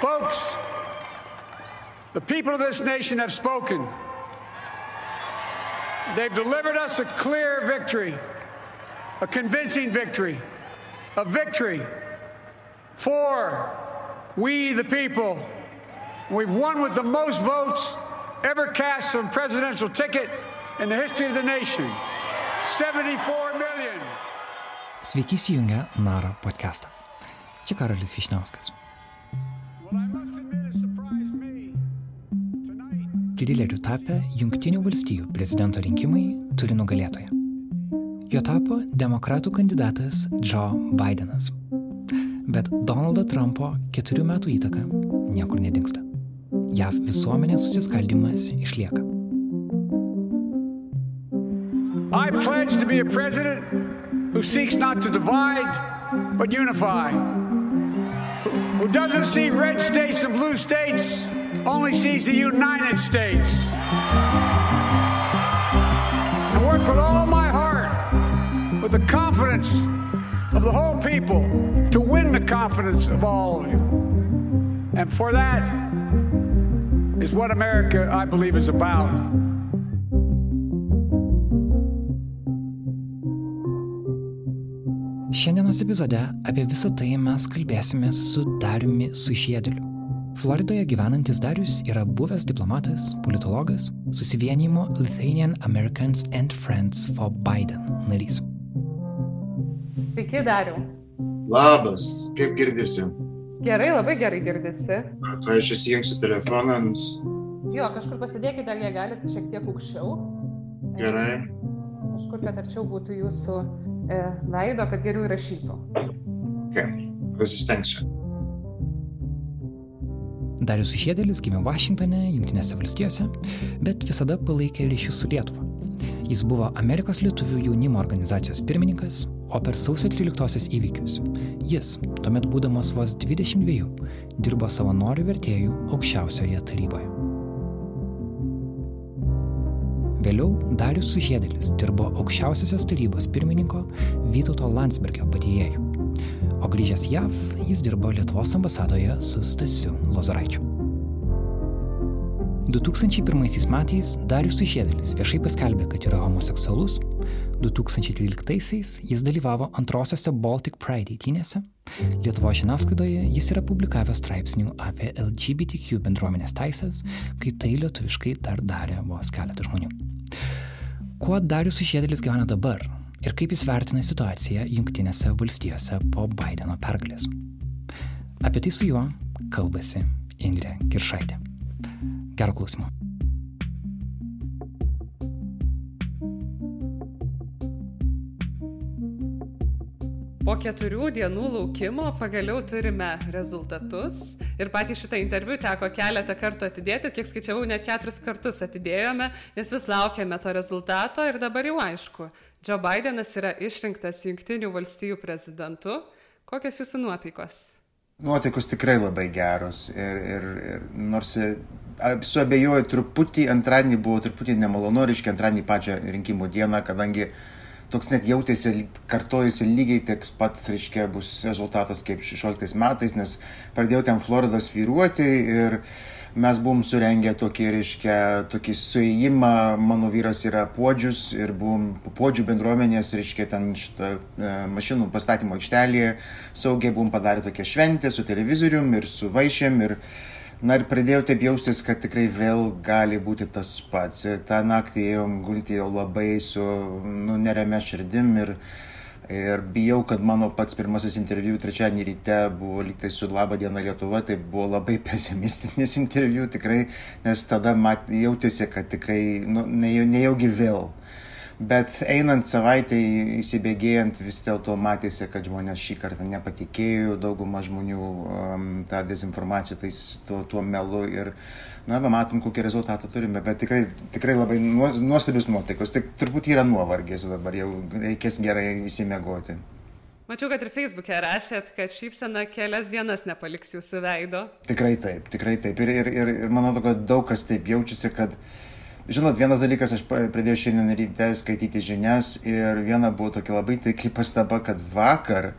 Folks, the people of this nation have spoken. They've delivered us a clear victory, a convincing victory, a victory for we the people. We've won with the most votes ever cast on presidential ticket in the history of the nation. 74 million. Sveiki Nara podcastą. Čia Karolis Višniauskas. Lyderiu tapę Junktinių valstijų prezidento rinkimai turi nugalėtoją. Jo tapo demokratų kandidatas Joe Bidenas. Bet Donaldo Trumpo keturių metų įtaka niekur nedingsta. JAV visuomenės susiskaldimas išlieka. I pledge to be a president who seeks not to divide, but unify. Who doesn't see red states and blue states, only sees the United States. And work with all my heart, with the confidence of the whole people, to win the confidence of all of you. And for that is what America, I believe, is about. Šiandienos epizode apie visą tai mes kalbėsime su Dariumi Sušiedeliu. Floridoje gyvenantis Darius yra buvęs diplomatas, politologas, susivienimo Lithuanian Americans and Friends for Biden narys. Sveiki, Dariu. Labas, kaip girdisi? Gerai, labai gerai girdisi. Tu aš įsijungsiu telefoną. Jo, kažkur pasidėkite, jei galite šiek tiek aukščiau. Gerai. Kažkur, kad arčiau būtų jūsų e, veido, kad geriau įrašytų. Okay. Pasistengsiu. Darius Sušiedėlis gimė Vašingtone, Junktinėse valstijose, bet visada palaikė ryšius su Lietuva. Jis buvo Amerikos lietuvių jaunimo organizacijos pirmininkas, o per sausio 13-osios įvykius jis, tuomet būdamas vos 22, dirbo savanorių vertėjų aukščiausioje taryboje. Vėliau Darius Sužiedėlis dirbo aukščiausiosios tarybos pirmininko Vytauto Landsbergio padėjėjų, o grįžęs JAV jis dirbo Lietuvos ambasadoje su Stasiu Lozoraičiu. 2001 metais Darius Sužiedėlis viešai paskelbė, kad yra homoseksualus, 2013 jis dalyvavo antrosiose Baltic Pride eitynėse, Lietuvo žiniasklaidoje jis yra publikavęs straipsnių apie LGBTQ bendruomenės teisės, kai tai lietuviškai dar darė vos keletą žmonių. Kuo Darius Sužiedėlis gyvena dabar ir kaip jis vertina situaciją Junktinėse valstijose po Bideno pergalės? Apie tai su juo kalbasi Indrė Kiršaitė. Gero klausimo. Po keturių dienų laukimo pagaliau turime rezultatus ir patį šitą interviu teko keletą kartų atidėti, kiek skaičiavau, net keturis kartus atidėjome, nes vis laukiame to rezultato ir dabar jau aišku, Joe Bidenas yra išrinktas Junktinių valstijų prezidentu. Kokios jūsų nuotaikos? Nuotaikos tikrai labai geros ir, ir, ir nors suabejoju truputį, antradienį buvo truputį nemalonu, reiškia antradienį pačią rinkimų dieną, kadangi toks net jautėsi, kartojasi lygiai tiek pat, reiškia, bus rezultatas kaip 16 metais, nes pradėjau ten Floridos vyruoti ir mes buvom surengę tokį, reiškia, tokį suėjimą, mano vyras yra puodžius ir buvom puodžių bendruomenės, reiškia, ten šitą e, mašinų pastatymo aikštelėje saugiai buvom padarę tokią šventę su televizorium ir su vaišėm ir Na ir pradėjau taip jaustis, kad tikrai vėl gali būti tas pats. Ta naktį ėjom gulti jau labai su nu, neremia širdim ir, ir bijau, kad mano pats pirmasis interviu trečiadienį ryte buvo liktai su Labą dieną Lietuva, tai buvo labai pesimistinis interviu tikrai, nes tada mat, jautėsi, kad tikrai nu, nejaugi vėl. Bet einant savaitai įsibėgėjant vis dėlto matėsi, kad žmonės šį kartą nepatikėjo, dauguma žmonių um, tą dezinformaciją tais tuo, tuo melu ir, na, matom, kokį rezultatą turime, bet tikrai, tikrai labai nuostabius nuotaikos, tik turbūt yra nuovargis dabar, jau reikės gerai įsimiegoti. Mačiau, kad ir Facebook'e rašėt, kad šypsena kelias dienas nepaliks jūsų veido. Tikrai taip, tikrai taip. Ir, ir, ir, ir manau, kad daug kas taip jaučiasi, kad Žinot, vienas dalykas, aš pradėjau šiandien ryte skaityti žinias ir viena buvo tokia labai taikli pastaba, kad vakar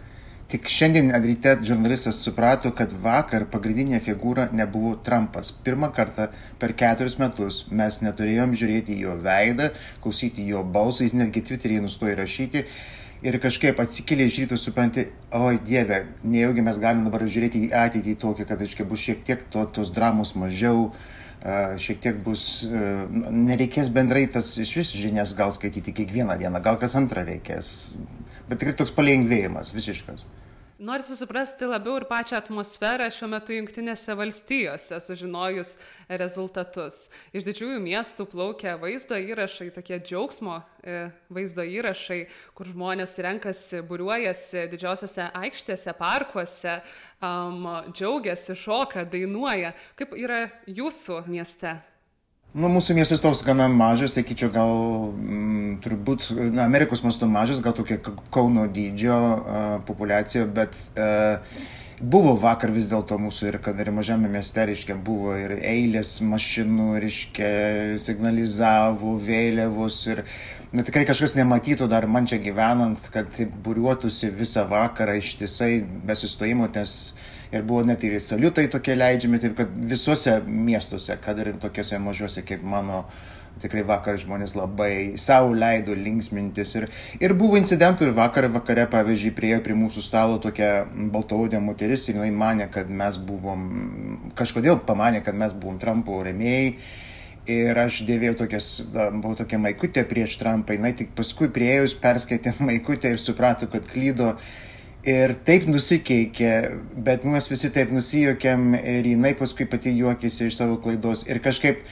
Tik šiandien ryte žurnalistas suprato, kad vakar pagrindinė figūra nebuvo Trumpas. Pirmą kartą per keturis metus mes neturėjom žiūrėti jo veidą, klausyti jo balsą, jis netgi Twitter'yje nustojo rašyti. Ir kažkaip atsikėlė iš ryto supranti, oi Dieve, nejaugi mes galim dabar žiūrėti į ateitį tokią, kad aiškiai bus šiek tiek to, tos dramos mažiau, šiek tiek bus, nereikės bendrai tas iš vis žinias gal skaityti kiekvieną dieną, gal kas antrą reikės. Bet tikrai toks palengvėjimas visiškas. Norisi suprasti labiau ir pačią atmosferą šiuo metu Junktinėse valstijose, sužinojus rezultatus. Iš didžiųjų miestų plaukia vaizdo įrašai, tokie džiaugsmo e, vaizdo įrašai, kur žmonės renkasi, būriuojasi didžiosiose aikštėse, parkuose, um, džiaugiasi, šoka, dainuoja. Kaip yra jūsų mieste? Nu, mūsų miestas toks gana mažas, sakyčiau, gal m, turbūt, na, Amerikos mastu mažas, gal tokia Kauno dydžio uh, populiacija, bet uh, buvo vakar vis dėlto mūsų ir kad ir mažame mieste, reiškia, buvo ir eilės mašinų, reiškia, signalizavo, vėliavos ir, na, tikrai kažkas nematytų dar man čia gyvenant, kad būriuotųsi visą vakarą ištisai be sustojimo, nes ir buvo net ir saliutai tokie leidžiami, taip kad visuose miestuose, kad ir tokiuose mažuose kaip mano, tikrai vakar žmonės labai savo leido linksmintis. Ir, ir buvo incidentų ir vakar vakare, pavyzdžiui, priejo prie mūsų stalo tokia baltaodė moteris ir jinai mane, kad mes buvom, kažkodėl pamanė, kad mes buvom Trumpo remėjai. Ir aš dėvėjau tokias, buvau tokia maikutė prieš Trumpą, jinai tik paskui prieėjus perskaitė maikutę ir suprato, kad klydo Ir taip nusikeikė, bet mes visi taip nusijokėm ir jinai paskui pati juokėsi iš savo klaidos. Ir kažkaip,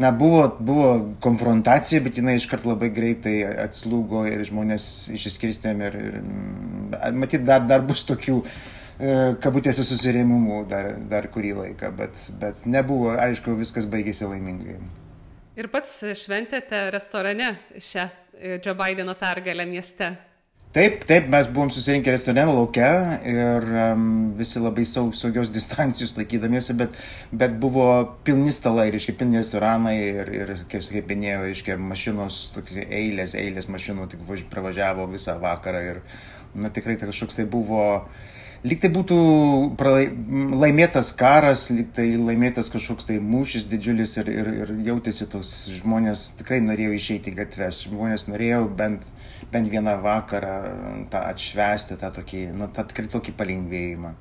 na, buvo, buvo konfrontacija, bet jinai iškart labai greitai atslūgo ir žmonės išsiskirstėm ir, ir matyt, dar, dar bus tokių e, kabutėse susirėmimų dar, dar kurį laiką, bet, bet nebuvo, aišku, viskas baigėsi laimingai. Ir pats šventėte restorane šią Joe Bideno pergalę mieste. Taip, taip, mes buvom susirinkę restorane laukia ir um, visi labai saug, saugios distancijos laikydamiesi, bet, bet buvo pilni stalai, reiškia, pilni restoranai ir, ir kaip, kaip minėjau, reiškia, mašinos, tokie eilės, eilės mašinų tik pravažiavo visą vakarą ir, na, tikrai tai kažkoks tai buvo uh, lyg tai būtų pralai, laimėtas karas, lyg tai laimėtas kažkoks tai mūšis didžiulis ir, ir, ir jautėsi toks žmonės, tikrai norėjo išeiti į gatves, žmonės norėjo bent, bent vieną vakarą tą atšvesti, tą tokį, nu, tą tikrai tokį palengvėjimą.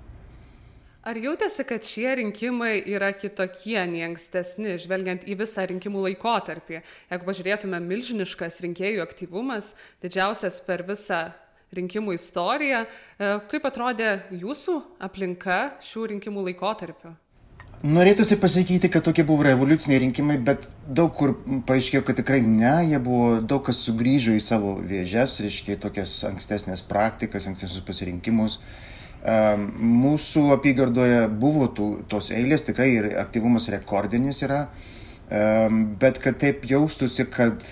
Ar jautėsi, kad šie rinkimai yra kitokie nei ankstesni, žvelgiant į visą rinkimų laikotarpį? Jeigu pažiūrėtume, milžiniškas rinkėjų aktyvumas, didžiausias per visą rinkimų istoriją. E, kaip atrodė jūsų aplinka šių rinkimų laikotarpiu? Norėtųsi pasakyti, kad tokie buvo revoliuciniai rinkimai, bet daug kur paaiškėjo, kad tikrai ne, jie buvo, daug kas sugrįžo į savo vėžes, reiškia tokias ankstesnės praktikas, ankstesnius pasirinkimus. Um, mūsų apygardoje buvo tų, tos eilės, tikrai ir aktyvumas rekordinis yra. Bet kad taip jaustųsi, kad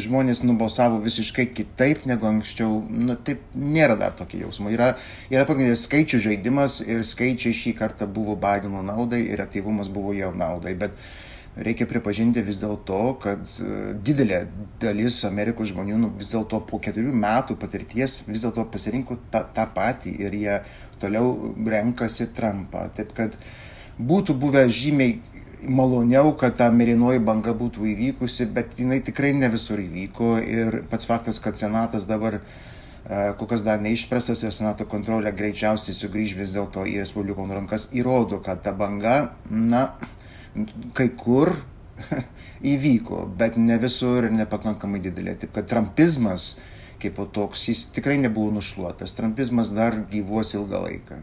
žmonės nubalsavo visiškai kitaip negu anksčiau, nu, taip nėra dar tokio jausmo. Yra, yra pagrindinis skaičių žaidimas ir skaičiai šį kartą buvo Bideno naudai ir aktyvumas buvo jau naudai. Bet reikia pripažinti vis dėlto, kad e, didelė dalis Amerikos žmonių nu, vis dėlto po keturių metų patirties vis dėlto pasirinko tą, tą patį ir jie toliau renkasi Trumpą. Taip kad būtų buvę žymiai maloniau, kad ta mėlynoji banga būtų įvykusi, bet jinai tikrai ne visur įvyko ir pats faktas, kad Senatas dabar e, kol kas dar neišpresas ir Senato kontrolė greičiausiai sugrįž vis dėlto į Respublikonų rankas, įrodo, kad ta banga, na, kai kur įvyko, bet ne visur ir nepakankamai didelė. Taip kad trumpizmas kaip toks, jis tikrai nebuvo nušluotas. Trumpizmas dar gyvuos ilgą laiką.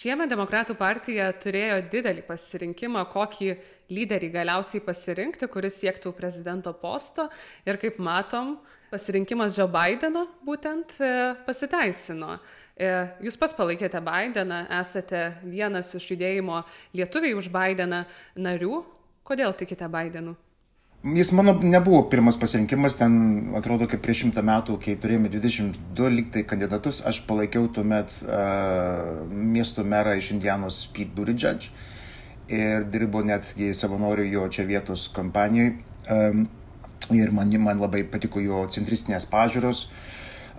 Šiemet Demokratų partija turėjo didelį pasirinkimą, kokį lyderį galiausiai pasirinkti, kuris siektų prezidento posto. Ir kaip matom, pasirinkimas Joe Bideno būtent e, pasiteisino. E, jūs pats palaikėte Bideną, esate vienas iš judėjimo lietuviai už Bideną narių. Kodėl tikite Bidenu? Jis mano nebuvo pirmas pasirinkimas, ten atrodo, kaip prieš šimtą metų, kai turėjome 22 liktai kandidatus, aš palaikiau tuomet uh, miesto merą iš Indianos Pete Buttigieg ir dirbo netgi savanoriu jo čia vietos kompanijoje. Um, ir man, man labai patiko jo centristinės pažiūros.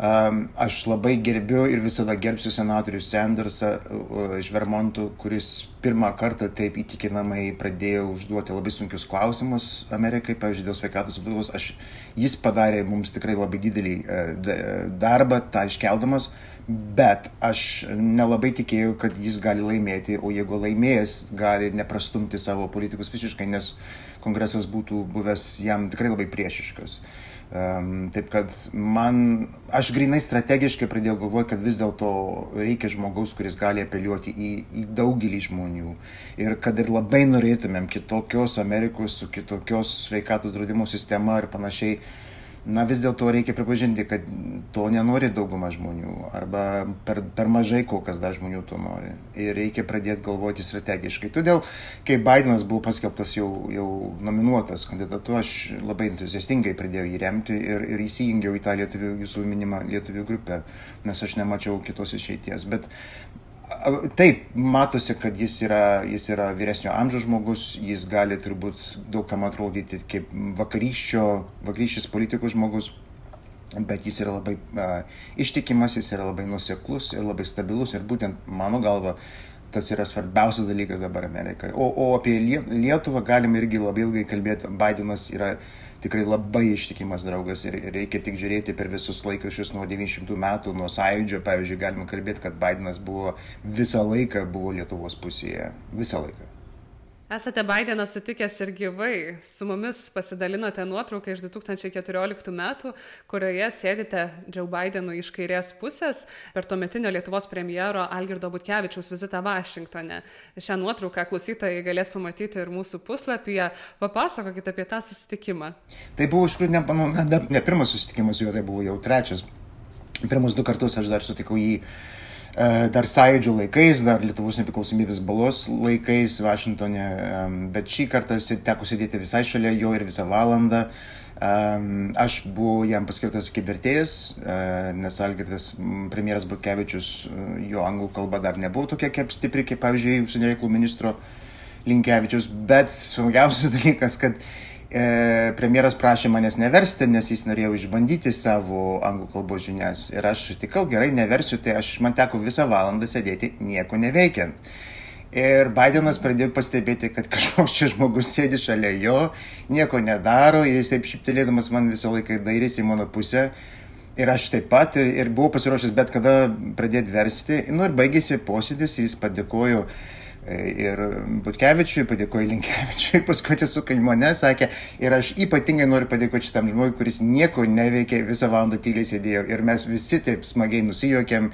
Aš labai gerbiu ir visada gerbsiu senatorių Sandersą iš Vermontų, kuris pirmą kartą taip įtikinamai pradėjo užduoti labai sunkius klausimus Amerikai, pavyzdžiui, dėl sveikatos apsaugos. Aš, jis padarė mums tikrai labai didelį e, darbą, tą iškeldamas, bet aš nelabai tikėjau, kad jis gali laimėti, o jeigu laimėjęs, gali neprastumti savo politikus visiškai, nes kongresas būtų buvęs jam tikrai labai priešiškas. Um, taip kad man, aš grinai strategiškai pradėjau galvoti, kad vis dėlto reikia žmogaus, kuris gali apeliuoti į, į daugelį žmonių. Ir kad ir labai norėtumėm kitokios Amerikos, su kitokios sveikatos draudimo sistema ir panašiai, uh, na vis dėlto reikia pripažinti, kad to nenori dauguma žmonių arba per, per mažai kol kas dar žmonių to nori. Ir reikia pradėti galvoti strategiškai. Todėl, kai Bidenas buvo paskelbtas jau, jau nominuotas kandidatu, aš labai entuziastingai pradėjau jį remti ir, ir įsijungiau į tą lietuvių, jūsų minimą lietuvių grupę, nes aš nemačiau kitos išeities. Bet Taip, matosi, kad jis yra, jis yra vyresnio amžiaus žmogus, jis gali turbūt daugam atrodyti kaip vakarykščio, vakarykščias politikų žmogus, bet jis yra labai uh, ištikimas, jis yra labai nuseklus ir labai stabilus ir būtent mano galva tas yra svarbiausias dalykas dabar Amerikai. O, o apie Lietuvą galim irgi labai ilgai kalbėti. Bidenas yra tikrai labai ištikimas draugas ir reikia tik žiūrėti per visus laikraščius nuo 900 metų, nuo sąjūdžio, pavyzdžiui, galima kalbėti, kad Bidenas buvo visą laiką buvo Lietuvos pusėje. Visą laiką. Esate Bideną sutikęs ir gyvai. Su mumis pasidalinote nuotrauką iš 2014 metų, kurioje sėdite Joe Bidenų iš kairės pusės per tuometinio Lietuvos premjero Algirdo Butkevičiaus vizitą Vašingtone. Šią nuotrauką klausytojai galės pamatyti ir mūsų puslapyje. Papasakokite apie tą susitikimą. Tai buvo iš tikrųjų ne, ne, ne pirmas susitikimas su juo, tai buvo jau trečias. Pirmus du kartus aš dar sutikau jį dar sąjūdžio laikais, dar Lietuvos nepriklausomybės balos laikais Vašingtonė, bet šį kartą teko sėdėti visai šalia jo ir visą valandą. Aš buvau jam paskirtas kaip vertėjas, e, nes Algirdas premjeras Butkevičius, e, jo anglų kalba dar nebuvo tokia kaip stipri, kaip pavyzdžiui, užsienio reikalų ministro Linkevičius, bet svarbiausias dalykas, kad e, premjeras prašė manęs neversti, nes jis norėjo išbandyti savo anglų kalbos žinias. Ir aš sutikau, gerai, neversiu, tai aš man teko visą valandą sėdėti nieko neveikiant. Ir Bidenas pradėjo pastebėti, kad kažkoks čia žmogus sėdi šalia jo, nieko nedaro ir jis taip šiptelėdamas man visą laiką dairėsi į mano pusę. Ir aš taip pat ir, ir buvau pasiruošęs bet kada pradėti versti. Nu ir baigėsi posėdis, jis padėkojo uh, Ir Butkevičiui, padėkoju Linkevičiui, paskui atsisuko į mane, sakė, ir aš ypatingai noriu padėkoti šitam žmogui, kuris nieko neveikė, visą valandą tyliai sėdėjo. Ir mes visi taip smagiai nusijokėm.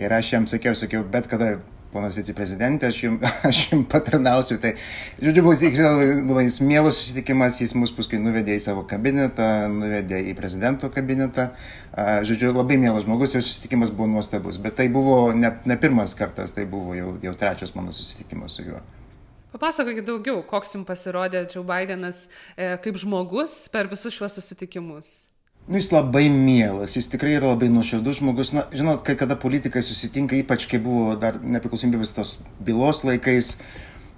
Ir aš jam sakiau, sakiau, bet kada ponas viceprezidentė, aš jums, aš jums patarnausiu. Tai, žodžiu, buvo tikrai labai mielas susitikimas, jis mus paskui nuvedė į savo kabinetą, nuvedė į prezidento kabinetą. Žodžiu, labai mielas žmogus ir susitikimas buvo nuostabus. Bet tai buvo ne, ne pirmas kartas, tai buvo jau, jau trečias mano susitikimas su juo. Papasakokit daugiau, koks jums pasirodė Joe Bidenas e, kaip žmogus per visus šiuos susitikimus. Nu, jis labai mielas, jis tikrai yra labai nuoširdus žmogus. Na, žinot, kai kada politikai susitinka, ypač kai buvo dar nepriklausomybės tos bylos laikais,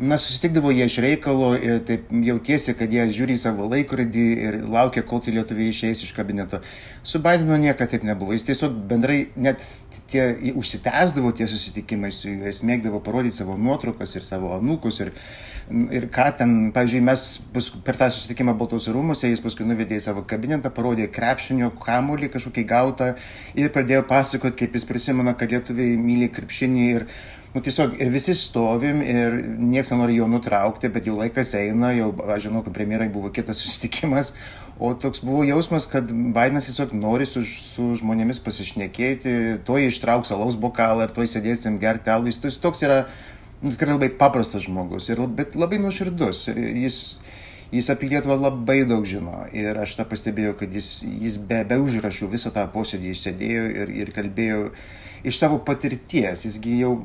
na, susitikdavo jie iš reikalo ir taip jautiesi, kad jie žiūri į savo laikrodį ir laukia, kol tie lietuviai išeis iš kabineto. Su Bidenu niekada taip nebuvo. Jis tiesiog bendrai net tie užsitęsdavo tie susitikimai su juo, jis mėgdavo parodyti savo nuotraukas ir savo anūkus. Ir, ir ką ten, pavyzdžiui, mes per tą susitikimą Baltuose rūmose, jis paskui nuvedė į savo kabinetą, parodė krepšinio kamuolį kažkokį gautą ir pradėjo pasakoti, kaip jis prisimena, kad lietuviai myli krepšinį ir nu, tiesiog ir visi stovim ir niekas nenori jo nutraukti, bet jau laikas eina, jau, aš žinau, kad premjerai buvo kitas susitikimas, o toks buvo jausmas, kad Bidenas tiesiog nori su, su žmonėmis pasišnekėti, to ištrauks alaus bokalą ir to įsėdėsim gerti alų, jis toks yra Nu, tikrai labai paprastas žmogus, ir, bet labai nuoširdus. Ir jis, jis apie Lietuvą labai daug žino. Ir aš tą pastebėjau, kad jis, jis be, be užrašų visą tą posėdį išsėdėjo ir, ir kalbėjo iš savo patirties. Jisgi jau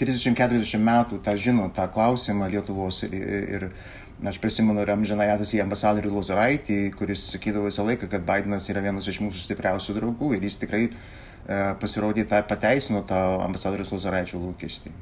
30-40 metų tą žino, tą klausimą Lietuvos. Ir, ir aš prisimenu Ramžinajatas į ambasadorių Lozoraitį, kuris sakydavo visą laiką, kad Bidenas yra vienas iš mūsų stipriausių draugų ir jis tikrai e, pasirodė tą pateisino tą ambasadorius Lozoraičio lūkestį.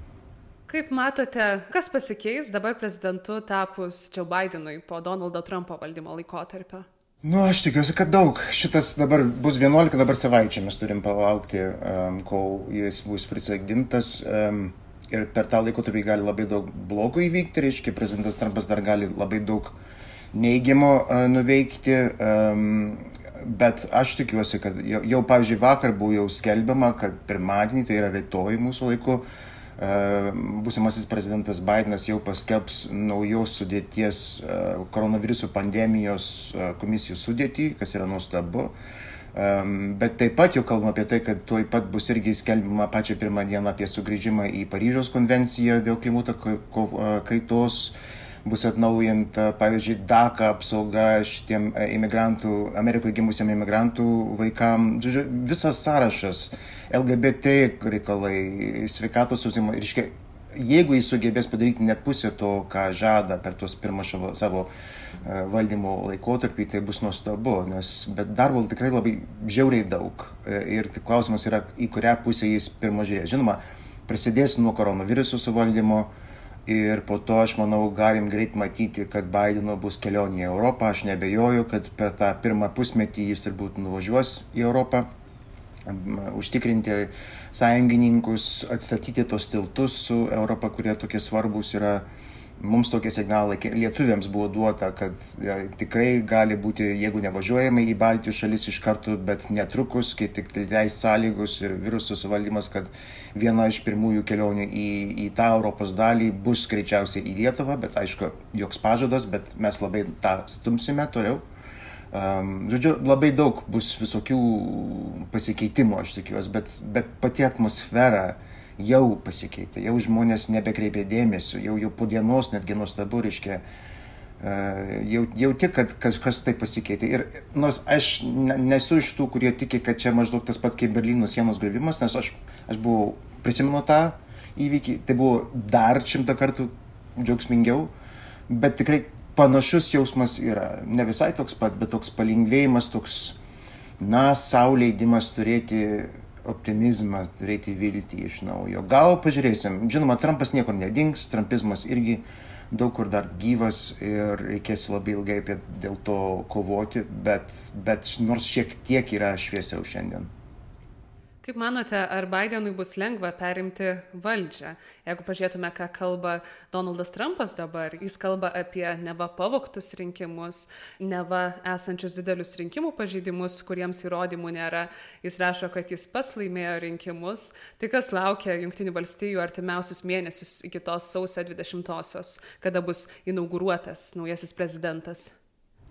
Kaip matote, kas pasikeis dabar prezidentu tapus Joe Bidenui po Donaldo Trumpo valdymo laikotarpio? Nu, aš tikiuosi, kad daug. Šitas dabar bus 11 dabar savaičių, mes turim palaukti, um, kol jis bus prisagdintas. Um, ir per tą laikotarpį gali labai daug blogų įvykti, reiškia, prezidentas Trumpas dar gali labai daug neigiamo uh, nuveikti. Um, bet aš tikiuosi, kad jau, jau, pavyzdžiui, vakar buvo jau skelbiama, kad pirmadienį, tai yra rytoj mūsų laiku, uh, būsimasis prezidentas Bidenas jau paskelbs naujos sudėties koronavirusų pandemijos komisijų sudėtį, kas yra nuostabu. Bet taip pat jau kalbama apie tai, kad tuoj pat bus irgi skelbima pačią pirmą dieną apie sugrįžimą į Paryžiaus konvenciją dėl klimato kaitos bus atnaujinta, pavyzdžiui, DACA apsauga šitiem imigrantų, Amerikoje gimusiem imigrantų vaikam. Žodžiu, visas sąrašas LGBT reikalai, sveikatos susimo. Ir iškia, jeigu jis sugebės padaryti net pusę to, ką žada per tuos pirmą savo, savo e, valdymo laikotarpį, tai bus nuostabu, nes bet darbo tikrai labai žiauriai daug. E, ir tik klausimas yra, į kurią pusę jis pirmo žiūrės. Žinoma, prasidės nuo koronaviruso suvaldymo ir po to aš manau galim greit matyti, kad Bideno bus kelionė į Europą. Aš nebejoju, kad per tą pirmą pusmetį jis turbūt nuvažiuos į Europą užtikrinti sąjungininkus, atstatyti tos tiltus su Europa, kurie tokie svarbus yra. Mums tokie signalai lietuviams buvo duota, kad ja, tikrai gali būti, jeigu nevažiuojame į Baltijos šalis iš karto, bet netrukus, kai tik leis sąlygos ir viruso suvaldymas, kad viena iš pirmųjų kelionių į, į tą Europos dalį bus greičiausiai į Lietuvą, bet aišku, joks pažadas, bet mes labai tą stumsime toliau. Um, žodžiu, labai daug bus visokių pasikeitimų, aš tikiuosi, bet, bet pati atmosfera jau pasikeitė, jau žmonės nebekreipė dėmesio, jau, jau po dienos netgi nuostabu, reiškia, uh, jau, jau tik, kad kažkas tai pasikeitė. Ir nors aš nesu iš tų, kurie tiki, kad čia maždaug tas pats kaip Berlyno sienos griuvimas, nes aš, aš buvau, prisimenu tą įvykį, tai buvo dar šimtą kartų džiaugsmingiau, bet tikrai panašus jausmas yra. Ne visai toks pat, bet toks palengvėjimas, toks, na, sauliaidimas turėti optimizmą, turėti viltį iš naujo. Gal pažiūrėsim. Žinoma, Trumpas niekur nedings, Trumpizmas irgi daug kur dar gyvas ir reikės labai ilgai apie dėl to kovoti, bet, bet nors šiek tiek yra šviesiau šiandien. Kaip manote, ar Bidenui bus lengva perimti valdžią? Jeigu pažiūrėtume, ką kalba Donaldas Trumpas dabar, jis kalba apie neva pavoktus rinkimus, neva esančius didelius rinkimų pažeidimus, kuriems įrodymų nėra. Jis rašo, kad jis pas laimėjo rinkimus. Tai kas laukia Junktinių valstybių artimiausius mėnesius iki tos sausio 20-osios, kada bus inauguruotas naujasis prezidentas?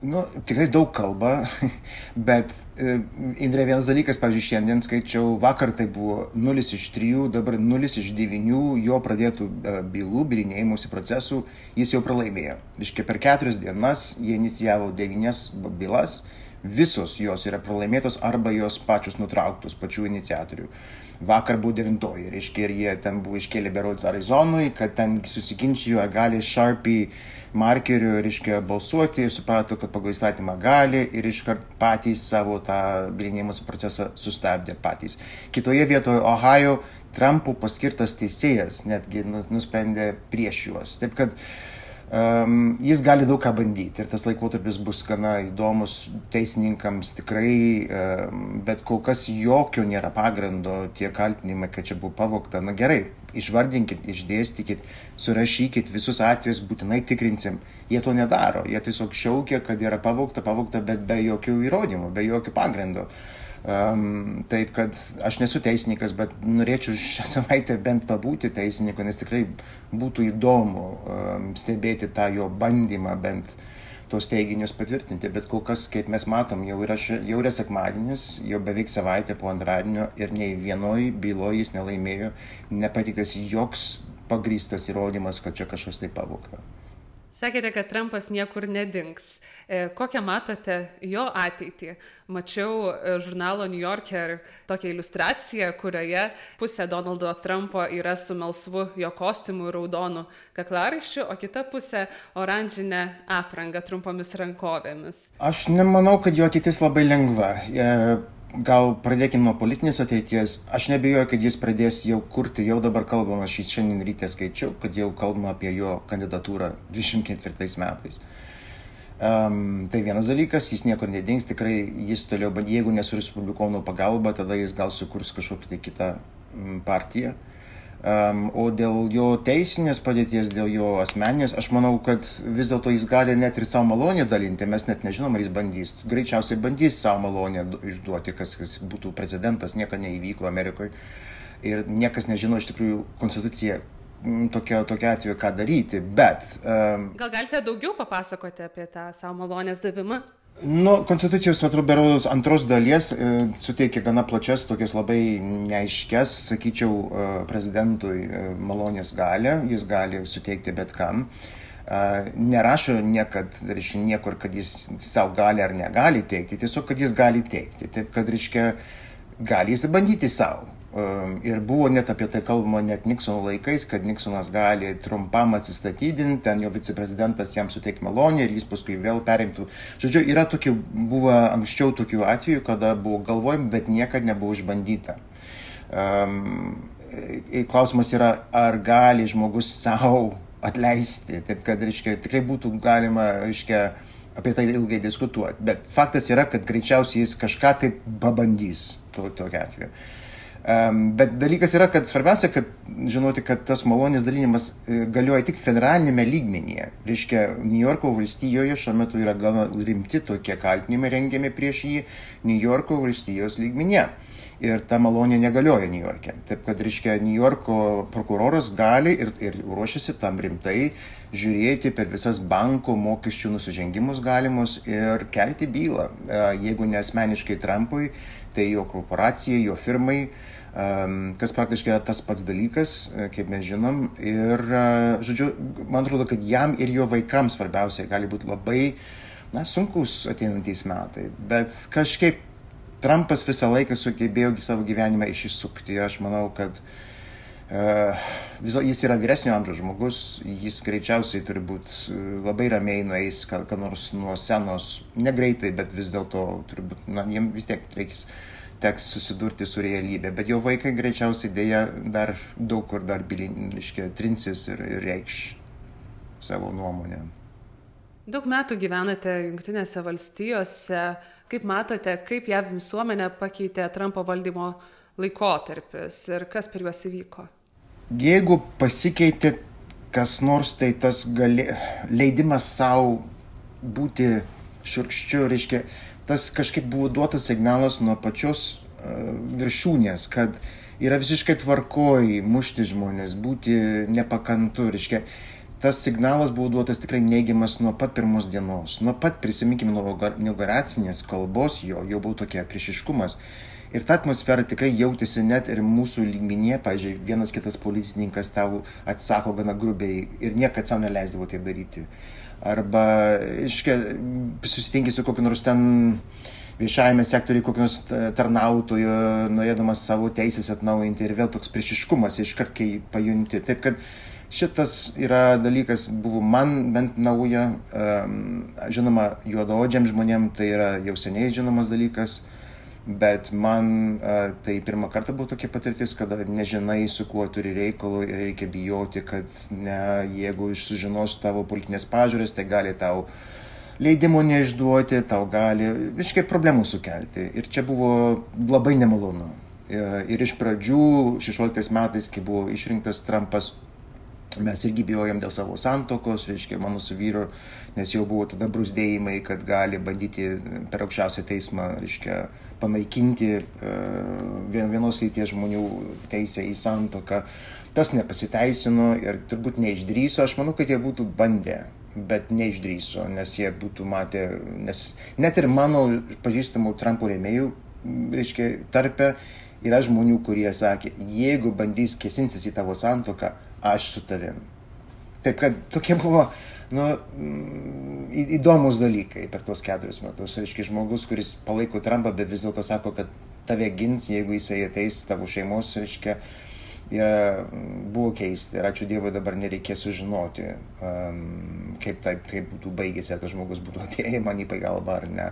Nu, tikrai daug kalba, bet e, Indrė vienas dalykas, pavyzdžiui, šiandien skaičiau, vakar tai buvo 0 iš 3, dabar 0 iš 9 jo pradėtų e, bylų, bilinėjimusi procesų, jis jau pralaimėjo. Iškia per keturias dienas jie inicijavo devynias bylas, visos jos yra pralaimėtos arba jos pačios nutrauktos pačių iniciatorių. Vakar buvo devintoji, reiškia, ir jie ten buvo iškėlę berods Arizonui, kad ten susiginčijo, gali Sharpie markeriu, reiškia, balsuoti, suprato, kad pagal įstatymą gali ir iškart patys savo tą bilinėjimuose procesą sustabdė patys. Kitoje vietoje Ohio Trumpų paskirtas teisėjas netgi nusprendė prieš juos. Taip kad uh, Um, jis gali daug ką bandyti ir tas laikotarpis bus gana įdomus teisininkams tikrai, um, bet kol kas jokio nėra pagrindo tie kaltinimai, kad čia buvo pavokta. Na gerai, išvardinkit, išdėstykit, surašykit visus atvejus, būtinai tikrinsim. Jie to nedaro, jie tiesiog šaukia, kad yra pavokta, pavokta, bet be jokių įrodymų, be jokio pagrindo. Uh, Um, taip kad aš nesu teisininkas, bet norėčiau šią savaitę bent pabūti teisininku, nes tikrai būtų įdomu um, stebėti tą jo bandymą bent tos teiginius patvirtinti. Bet kol kas, kaip mes matom, jau yra, jau yra sekmadienis, jau beveik savaitė po antradienio ir nei vienoj byloje jis nelaimėjo, nepatiktas joks pagrystas įrodymas, kad čia kažkas tai pavokta. Sakėte, kad Trumpas niekur nedings. E, kokią matote jo ateitį? Mačiau e, žurnalo New Yorker tokią iliustraciją, kurioje pusė Donaldo Trumpo yra su melsvu jo kostiumu ir raudonu kaklaraiščiu, o kita pusė oranžinė apranga trumpomis rankovėmis. Aš nemanau, kad jo ateitis labai lengva. E, gal pradėkime nuo politinės ateities. Aš nebejoju, kad jis pradės jau kurti, jau dabar kalbama, aš šiandien ryte skaičiau, kad jau kalbama apie jo kandidatūrą 24 metais. Um, tai vienas dalykas, jis niekur nedings, tikrai jis toliau, jeigu nesu Respublikonų pagalba, tada jis gal sukurs kažkokią tai kitą partiją. Um, o dėl jo teisinės padėties, dėl jo asmeninės, aš manau, kad vis dėlto jis gali net ir savo malonę dalinti, mes net nežinom, ar jis bandys. Greičiausiai bandys savo malonę išduoti, kas, kas būtų prezidentas, nieko neįvyko Amerikoje. Ir niekas nežino iš tikrųjų konstituciją tokio, tokio atveju ką daryti, bet... Um, Gal galite daugiau papasakoti apie tą savo malonės davimą? Nu, Konstitucijos, atrodo, berodos antros dalies e, suteikia gana plačias, tokias labai neaiškias, sakyčiau, e, prezidentui e, malonės galę, jis gali suteikti bet kam. E, nerašo niekad, reiškia, niekur, kad jis savo gali ar negali teikti, tiesiog, kad jis gali teikti. Taip, kad, reiškia, gali jis bandyti savo. Ehm, ir buvo net apie tai kalbama net Niksono laikais, kad Niksonas gali trumpam atsistatydinti, ten jo viceprezidentas jam suteikti malonę ir jis paskui vėl perimtų. Žodžiu, yra tokių, buvo anksčiau tokių atvejų, kada buvo galvojama, bet niekada nebuvo išbandyta. Um, klausimas yra, ar gali žmogus savo atleisti, taip kad, reiškia, tikrai būtų galima, reiškia, apie tai ilgai diskutuoti. Bet faktas yra, kad greičiausiai jis kažką taip pabandys to, tokiu atveju. Um, bet dalykas yra, kad svarbiausia, kad žinoti, kad tas malonės dalinimas e, galioja tik federalinėme lygmenyje. Reiškia, New Yorko valstijoje šiuo metu yra gana rimti tokie kaltinimai rengiami prieš jį New Yorko valstijos lygmenyje. Ir ta malonė negalioja New York'e. Taip kad, reiškia, New Yorko prokuroras gali ir, ir ruošiasi tam rimtai žiūrėti per visas banko mokesčių nusižengimus galimus ir kelti bylą. E, jeigu ne asmeniškai Trumpui, tai jo korporacijai, jo firmai, kas praktiškai yra tas pats dalykas, e, kaip mes žinom. Ir, e, žodžiu, man atrodo, kad jam ir jo vaikams svarbiausia gali būti labai, na, sunkus ateinantys metai. Bet kažkaip Trumpas visą laiką sugebėjo savo gyvenimą išsisukti ir aš manau, kad uh, viso, jis yra vyresnio amžiaus žmogus, jis greičiausiai turi būti labai ramiai nueis, kad, kad nors nuo senos, negreitai, bet vis dėlto turi būti, na, jiems vis tiek reikės teks susidurti su realybė. Bet jo vaikai greičiausiai dėja dar daug kur dar biliniškai trinsis ir, ir reikš savo nuomonę. Daug metų gyvenate Junktinėse valstijose. Kaip matote, kaip JAV visuomenė pakeitė Trumpo valdymo laikotarpis ir kas per juos įvyko? Jeigu pasikeitė kas nors, tai tas gali, leidimas savo būti šurkščiu, reiškia, tas kažkaip buvo duotas signalas nuo pačios uh, viršūnės, kad yra visiškai tvarkoj mušti žmonės, būti nepakantu, reiškia, tas signalas buvo duotas tikrai neigiamas nuo pat pirmos dienos. Nuo pat, prisiminkime, nuo inauguracinės kalbos jo, jau buvo tokia priešiškumas. Ir ta atmosfera tikrai jautėsi net ir mūsų lygmenyje, pažiūrėjau, vienas kitas policininkas tau atsako gana grubiai ir niekada savo neleisdavo tai daryti. Arba, iškia, susitinki su kokiu nors ten viešajame sektoriui kokį nors tarnautojo, norėdamas savo teisės atnaujinti ir vėl toks priešiškumas iškart, kai pajunti. Taip kad šitas yra dalykas, buvo man bent nauja, žinoma, juodaodžiam žmonėm tai yra jau seniai žinomas dalykas. Bet man a, tai pirmą kartą buvo tokia patirtis, kada nežinai, su kuo turi reikalų ir reikia bijoti, kad ne, jeigu sužinos tavo politinės pažiūrės, tai gali tau leidimo neišduoti, tau gali visiškai problemų sukelti. Ir čia buvo labai nemalonu. E, ir iš pradžių, 16 metais, kai buvo išrinktas Trumpas, mes irgi bijojom dėl savo santokos, reiškia, mano su vyru, nes jau buvo tada brusdėjimai, kad gali bandyti per aukščiausią teismą, reiškia, panaikinti uh, vienos lyties žmonių teisę į santoką. Tas nepasiteisino ir turbūt neišdryso, aš manau, kad jie būtų bandę, bet neišdryso, nes jie būtų matę, nes net ir mano pažįstamų Trumpo rėmėjų, reiškia, tarpe yra žmonių, kurie sakė, jeigu bandys kesinsis į tavo santoką, aš su tavim. Taip kad tokie buvo nu, įdomus dalykai per tuos keturis metus. Reiškia, žmogus, kuris palaiko Trumpą, bet vis dėlto sako, kad tave gins, jeigu jisai ateis tavo šeimos, reiškia, yra, buvo keisti. Ir ačiū Dievui dabar nereikės sužinoti, um, kaip taip, taip būtų baigėsi, ar tas žmogus būtų atėjęs man į pagalbą ar ne.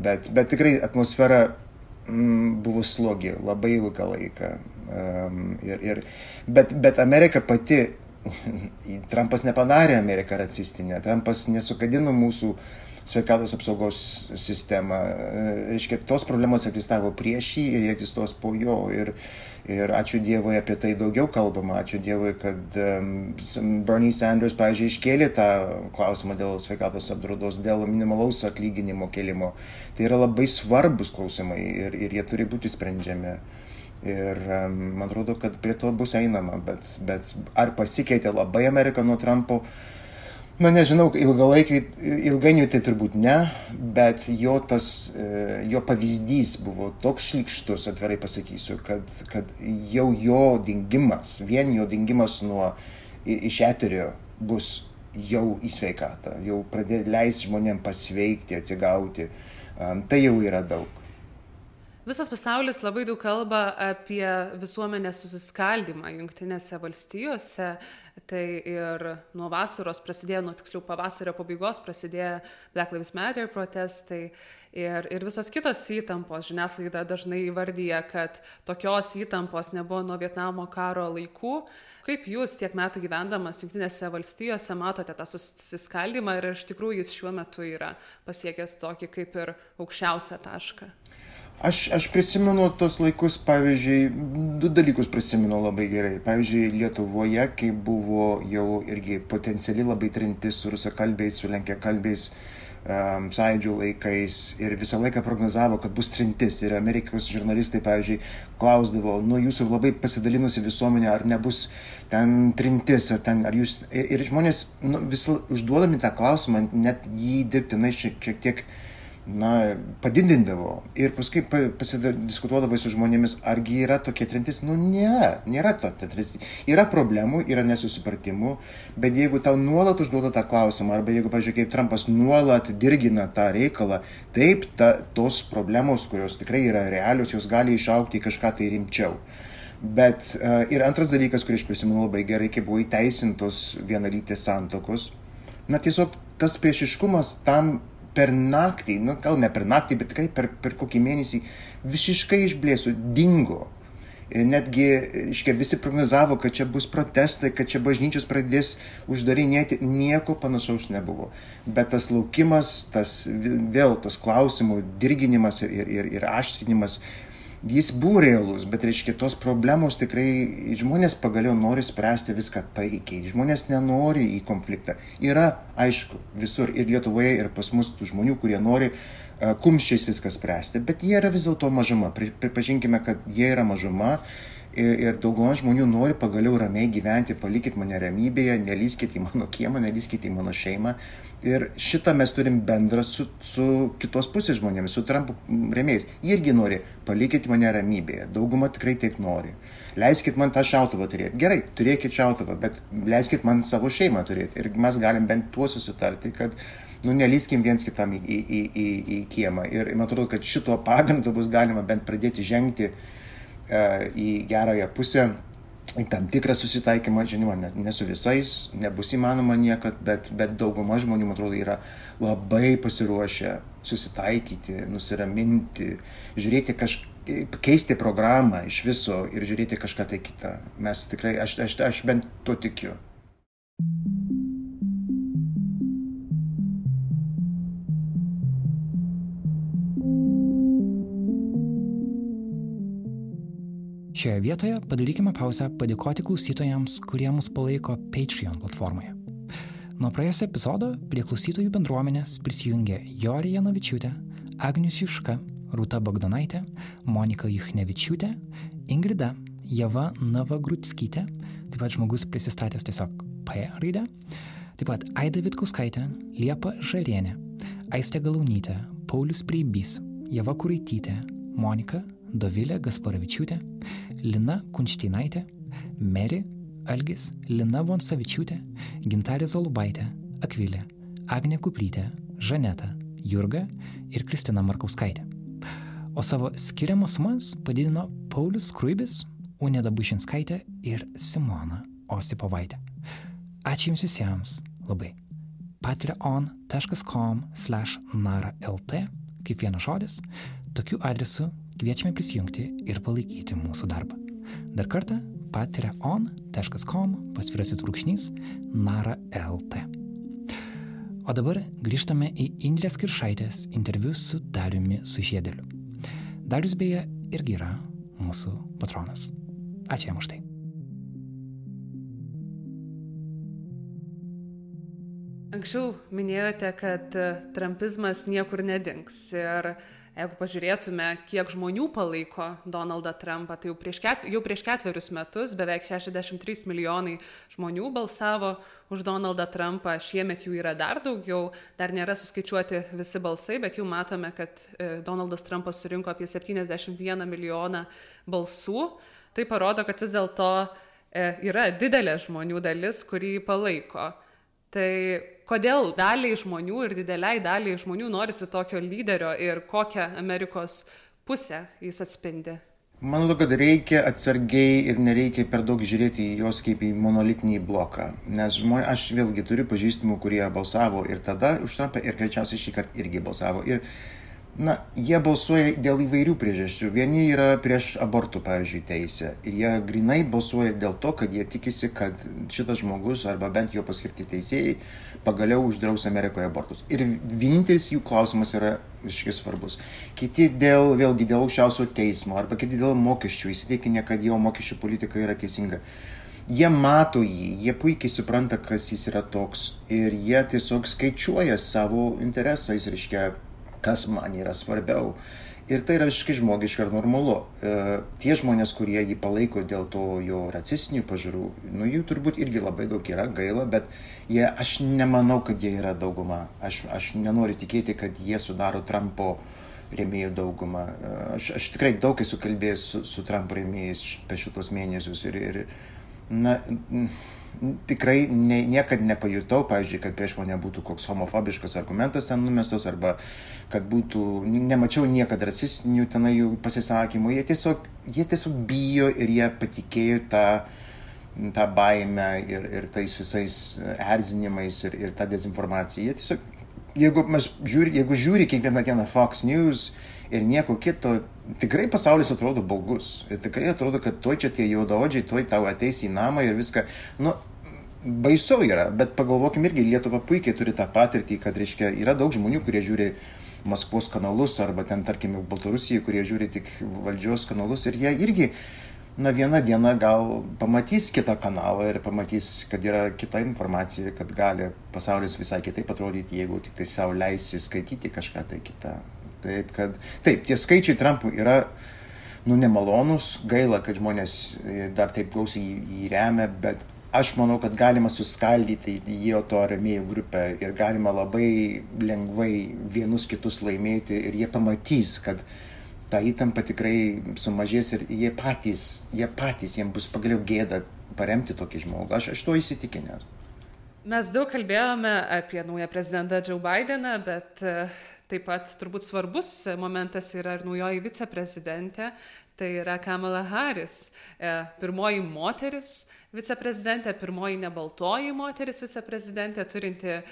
Bet, bet tikrai atmosfera mm, buvo slogi labai ilgą laiką. Um, ir, ir, bet, bet Amerika pati, Trumpas nepadarė Ameriką racistinę, Trumpas nesukadino mūsų sveikatos apsaugos sistemą. Reiškia, tos problemos egzistavo prieš jį ir jie egzistuos po jo. Ir, ir ačiū Dievui apie tai daugiau kalbama. Ačiū Dievui, kad um, Bernie Sanders, pavyzdžiui, iškėlė tą klausimą dėl sveikatos apdraudos, dėl minimalaus atlyginimo kelimo. Tai yra labai svarbus klausimai ir, ir jie turi būti sprendžiami. Ir um, man atrodo, kad prie to bus einama, bet, bet ar pasikeitė labai Amerika nuo Trumpo? Na nežinau, ilgainiui tai turbūt ne, bet jo, tas, e, jo pavyzdys buvo toks šlikštus, atvirai pasakysiu, kad, kad jau jo dingimas, vien jo dingimas nuo iš eterio bus jau į sveikatą, jau pradės leis žmonėm pasveikti, atsigauti. Tai jau yra daug. Visas pasaulis labai daug kalba apie visuomenės susiskaldimą Junktinėse valstijose. Tai ir nuo vasaros prasidėjo, nuo tiksliau pavasario pabaigos prasidėjo Black Lives Matter protestai ir, ir visos kitos įtampos. Žiniasklaida dažnai įvardyja, kad tokios įtampos nebuvo nuo Vietnamo karo laikų. Kaip jūs tiek metų gyvendamas Junktinėse valstijose matote tą susiskaldimą ir iš tikrųjų jis šiuo metu yra pasiekęs tokį kaip ir aukščiausią tašką? Aš, aš prisimenu tos laikus, pavyzdžiui, du dalykus prisimenu labai gerai. Pavyzdžiui, Lietuvoje, kai buvo jau irgi potencialiai labai trintis su rusakalbiais, su lenkiakalbiais um, sąjūdžių laikais ir visą laiką prognozavo, kad bus trintis. Ir Amerikos žurnalistai, pavyzdžiui, klausdavo, nu jūsų labai pasidalinusi visuomenė, ar nebus ten trintis, ar ten, ar jūs... Ir, ir žmonės nu, vis užduodami tą klausimą, net jį dirbtinai šiek, šiek tiek... tiek na, padidindavo ir paskui pasidiskutuodavo su žmonėmis, argi yra tokia trintis. Nu, nėra, nėra to trintis. Yra problemų, yra nesusipratimų, bet jeigu tau nuolat užduoda tą klausimą, arba jeigu, pažiūrėk, kaip Trumpas nuolat dirgina tą reikalą, taip, ta, tos problemos, kurios tikrai yra realios, jos gali išaukti į kažką tai rimčiau. Bet uh, ir antras dalykas, kurį aš prisimenu labai gerai, kai buvo įteisintos vienalytės santokos, na tiesiog tas priešiškumas tam per naktį, nu gal ne per naktį, bet tikrai per, per kokį mėnesį visiškai išblėsų, dingo. Netgi, iškia, visi prognozavo, kad čia bus protestai, kad čia bažnyčios pradės uždarinėti, nieko panašaus nebuvo. Bet tas laukimas, tas vėl tas klausimų dirginimas ir, ir, ir, aštrinimas jis buvo realus, bet reiškia tos problemos tikrai žmonės pagaliau nori spręsti viską taikiai, žmonės nenori į konfliktą. Yra, aišku, visur ir Lietuvoje, ir pas mus tų žmonių, kurie nori uh, kumščiais viską spręsti, bet jie yra vis dėlto mažuma. Pripažinkime, kad jie yra mažuma. Ir, ir dauguma žmonių nori pagaliau ramiai gyventi, palikit mane ramybėje, nelyskit į mano kiemą, nelyskit į mano šeimą. Ir šitą mes turim bendrą su, su kitos pusės žmonėmis, su Trump remėjais. Jie irgi nori, palikit mane ramybėje. Dauguma tikrai taip nori. Leiskit man tą šautuvą turėti. Gerai, turėkit šautuvą, bet leiskit man savo šeimą turėti. Ir mes galim bent tuo susitarti, kad nu, nelyskim viens kitam į, į, į, į, į kiemą. Ir man atrodo, kad šituo pagrindu bus galima bent pradėti žengti uh, į gerąją pusę tam tikrą susitaikymą, žinoma, ne, ne su visais, nebus įmanoma niekad, bet, bet dauguma žmonių, man atrodo, yra labai pasiruošę susitaikyti, nusiraminti, žiūrėti kažką, keisti programą iš viso ir žiūrėti kažką tai kitą. Mes tikrai, aš, aš, aš bent to tikiu. Šioje vietoje padarykime pauzę padėkoti klausytojams, kurie mus palaiko Patreon platformoje. Nuo praėjusio epizodo prie klausytojų bendruomenės prisijungė Jorija Janovičiūtė, Agnius Juška, Rūta Bagdonaitė, Monika Juchnevičiūtė, Ingrida, Java Navagrūtskytė, taip pat žmogus prisistatęs tiesiog P raidę, taip pat Aida Vitkauskaitė, Liepa Žalienė, Aistė Galaunytė, Paulius Preibys, Java Kuraitytė, Monika Dovilė Gasparavičiūtė, Lina Kunštinaitė, Meri, Algis, Lina Vonsavičiūtė, Gintarė Zolubaitė, Akvilė, Agne Kuplytė, Žaneta, Jurga ir Kristina Markauskaitė. O savo skiriamas sumas padidino Paulius Kruibis, Unėda Bušinskaitė ir Simona Osipovaitė. Ačiū Jums visiems labai. patreon.com slash naralt, kaip vienas žodis, tokiu adresu Kviečiame prisijungti ir palaikyti mūsų darbą. Dar kartą patreon.com pasvirasis brūkšnys nara lt. O dabar grįžtame į Indrės Kiršaitės interviu su Dariumi Sužiedeliu. Darius beje irgi yra mūsų patronas. Ačiū jam už tai. Anksčiau minėjote, kad trumpizmas niekur nedings. Ir jeigu pažiūrėtume, kiek žmonių palaiko Donaldą Trumpą, tai jau prieš, ketver, jau prieš ketverius metus beveik 63 milijonai žmonių balsavo už Donaldą Trumpą. Šiemet jų yra dar daugiau, dar nėra suskaičiuoti visi balsai, bet jau matome, kad e, Donaldas Trumpas surinko apie 71 milijoną balsų. Tai parodo, kad vis dėlto e, yra didelė žmonių dalis, kurį palaiko. Tai kodėl daliai žmonių ir dideliai daliai žmonių norisi tokio lyderio ir kokią Amerikos pusę jis atspindi? Manau, kad reikia atsargiai ir nereikia per daug žiūrėti į juos kaip į monolitinį bloką. Nes žmonė, aš vėlgi turiu pažįstamų, kurie balsavo ir tada už Trumpą ir greičiausiai šį kartą irgi balsavo. Ir Na, jie balsuoja dėl įvairių priežasčių. Vieni yra prieš abortų, pavyzdžiui, teisę. Ir jie grinai balsuoja dėl to, kad jie tikisi, kad šitas žmogus arba bent jo paskirti teisėjai pagaliau uždraus Amerikoje abortus. Ir vienintelis jų klausimas yra visiškai svarbus. Kiti dėl, vėlgi, dėl aukščiausio teismo arba kiti dėl mokesčių įsitikinę, kad jo mokesčių politika yra teisinga. Jie mato jį, jie puikiai supranta, kas jis yra toks ir jie tiesiog skaičiuoja savo interesais, reiškia, kas man yra svarbiau. Ir tai yra visiškai žmogiška ir normalu. E, tie žmonės, kurie jį palaiko dėl to jo racistinių pažiūrų, nu jų turbūt irgi labai daug yra gaila, bet jie, aš nemanau, kad jie yra dauguma. Aš, aš nenoriu tikėti, kad jie sudaro Trumpo rėmėjų daugumą. E, aš, aš tikrai daug esu kalbėjęs su, su Trumpo rėmėjais per šitos mėnesius ir, ir na, tikrai ne, niekad nepajutau, pavyzdžiui, kad prieš mane būtų koks homofobiškas argumentas ten numestas, arba kad būtų, nemačiau niekada rasistinių tenai jų pasisakymų. Jie tiesiog, jie tiesiog bijo ir jie patikėjo tą, tą baimę ir, ir tais visais erzinimais ir, ir tą dezinformaciją. Jie tiesiog, jeigu, žiūri, jeigu žiūri kiekvieną dieną Fox News, ir nieko kito, tikrai pasaulis atrodo baugus. Ir tikrai atrodo, kad tuoj čia tie juodaodžiai, tuoj tau ateis į namą ir viską. Nu, baisu yra, bet pagalvokim irgi, Lietuva puikiai turi tą patirtį, kad, reiškia, yra daug žmonių, kurie žiūri Maskvos kanalus arba ten, tarkime, Baltarusijai, kurie žiūri tik valdžios kanalus ir jie irgi, na, vieną dieną gal pamatys kitą kanalą ir pamatys, kad yra kita informacija kad gali pasaulis visai kitaip atrodyti, jeigu tik tai savo leisi skaityti kažką tai kitą. Taip, kad, taip, tie skaičiai Trumpų yra, nu, nemalonus, gaila, kad žmonės e, dar taip gausiai jį remia, bet aš manau, kad galima suskaldyti jo to remėjų grupę ir galima labai lengvai vienus kitus laimėti ir jie pamatys, kad ta įtampa tikrai sumažės ir jie patys, jie patys, jiems bus pagaliau gėda paremti tokį žmogų. Aš, aš to įsitikinęs. Mes daug kalbėjome apie naują prezidentą Joe Bideną, bet uh Taip pat turbūt svarbus momentas yra ir naujoji viceprezidentė, tai yra Kamala Harris, e, pirmoji moteris viceprezidentė, pirmoji nebaltoji moteris viceprezidentė, turinti e,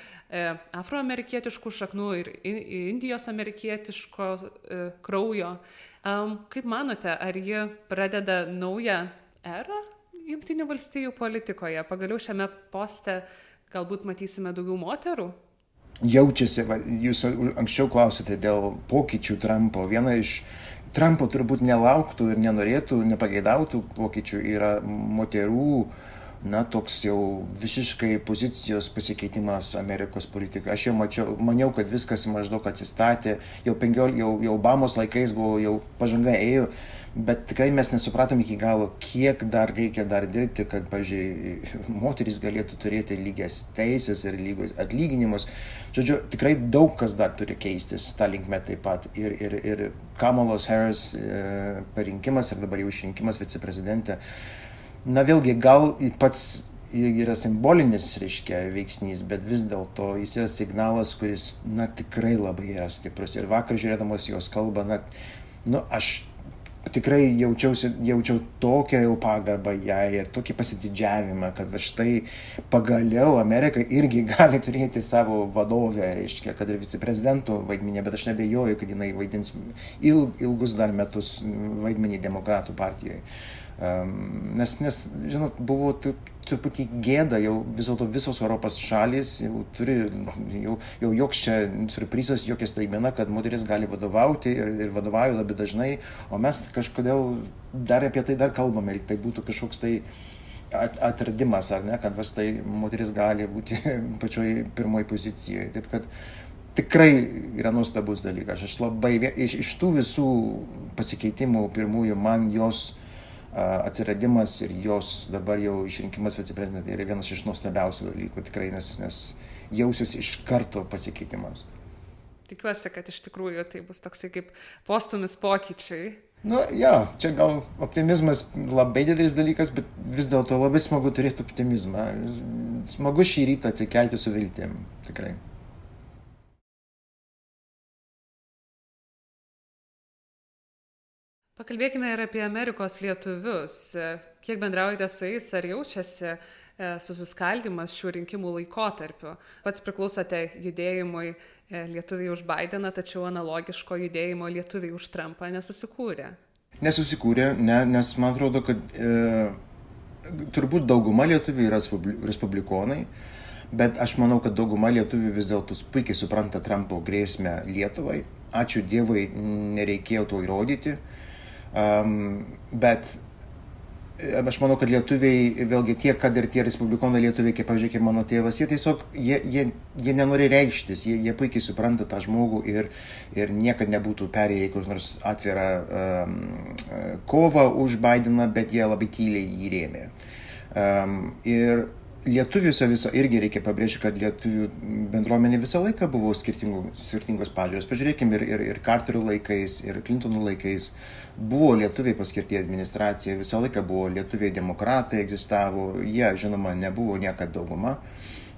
afroamerikietiškų šaknų ir indijos amerikietiško e, kraujo. Kaip manote, ar ji pradeda naują erą Junktinių valstybių politikoje? Pagaliau šiame poste galbūt matysime daugiau moterų? Jaučiasi, va, jūs anksčiau klausėte dėl pokyčių Trumpo. Viena iš Trumpo turbūt nelauktų ir nenorėtų, nepageidautų pokyčių yra moterų, na, toks jau visiškai pozicijos pasikeitimas Amerikos politikai. Aš jau mačiau, maniau, kad viskas maždaug atsistatė, jau, penkiol, jau, jau Obamos laikais buvo, jau pažanga ėjo bet tikrai mes nesupratom iki galo, kiek dar reikia dar dirbti, kad, pažiūrėjau, moteris galėtų turėti lygias teisės ir lygius atlyginimus. Žodžiu, tikrai daug kas dar turi keistis tą linkmę taip pat. Ir, ir, ir Kamalos Harris e, parinkimas ir dabar jau išrinkimas viceprezidentė. Na vėlgi, gal pats yra simbolinis, reiškia, veiksnys, bet vis dėlto jis yra signalas, kuris, na, tikrai labai yra stiprus. Ir vakar žiūrėdamas jos kalbą, na, nu, aš tikrai jaučiausi, jaučiau tokią jau pagarbą jai ir tokį pasididžiavimą, kad štai pagaliau Amerika irgi gali turėti savo vadovę, reiškia, kad ir viceprezidentų vaidmenį, bet aš nebejoju, kad jinai vaidins il, ilgus dar metus vaidmenį demokratų partijoje. Nes, nes, žinot, buvo truputį gėda, jau vis dėlto visos Europos šalis jau turi, jau, jau joks čia surprizas, jokia staigmena, kad moteris gali vadovauti ir, ir vadovauja labai dažnai, o mes kažkodėl dar apie tai dar kalbame, lyg tai būtų kažkoks tai at, atradimas, ar ne, kad vis tai moteris gali būti pačioj pirmoji pozicijoje. Taip kad tikrai yra nuostabus dalykas. Aš labai, iš, iš tų visų pasikeitimų pirmųjų man jos atsiradimas ir jos dabar jau išrinkimas viceprezidentė yra vienas iš nuostabiausių dalykų tikrai, nes, nes jausis iš karto pasikeitimas. Tikiuosi, kad iš tikrųjų tai bus toksai kaip postumis pokyčiai. Nu, ja, čia gal optimizmas labai didelis dalykas, bet vis dėlto labai smagu turėti optimizmą. Smagu šį rytą atsikelti su viltim, tikrai. Pakalbėkime ir apie Amerikos lietuvius. Kiek bendraujate su jais, ar jaučiasi e, susiskaldimas šių rinkimų laikotarpiu? Pats priklausote judėjimui e, Lietuviai už Bideną, tačiau analogiško judėjimo Lietuviai už Trumpą nesusikūrė. Nesusikūrė, ne, nes man atrodo, kad e, turbūt dauguma lietuvių yra respublikonai, bet aš manau, kad dauguma lietuvių vis dėlto puikiai supranta Trumpo grėsmę Lietuvai. Ačiū Dievui, nereikėjo to įrodyti. Um, bet aš manau, kad lietuviai, vėlgi tiek, kad ir tie respublikonai lietuviai, kaip, pavyzdžiui, kaip mano tėvas, jie tiesiog, jie, jie, jie nenori reikštis, jie, jie puikiai supranta tą žmogų ir, ir niekada nebūtų perėję į kur nors atvirą um, kovą už Bideną, bet jie labai tyliai jį rėmė. Um, ir lietuviuose visą irgi reikia pabrėžti, kad lietuvių bendruomenė visą laiką buvo skirtingos pažiūros. Pažiūrėkime ir, ir, ir Carterio laikais, ir Clintonų laikais buvo lietuviai paskirti administracija, visą laiką buvo lietuviai demokratai, egzistavo, jie žinoma nebuvo niekada dauguma.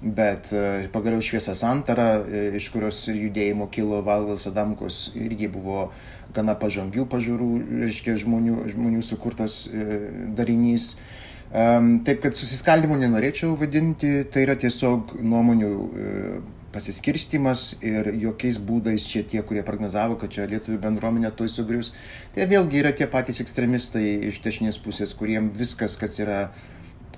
Bet e, pagaliau šviesa santara, e, iš kurios judėjimo kilo Valdas Adamkus, irgi buvo gana pažangių pažiūrų, reiškia, žmonių, žmonių sukurtas e, darinys. Taip kad susiskaldimų nenorėčiau vadinti, tai yra tiesiog nuomonių uh, pasiskirstimas ir jokiais būdais čia tie, kurie prognozavo, kad čia lietuvių bendruomenė toj sugrius, tai vėlgi yra tie patys ekstremistai iš dešinės pusės, kuriem viskas, kas yra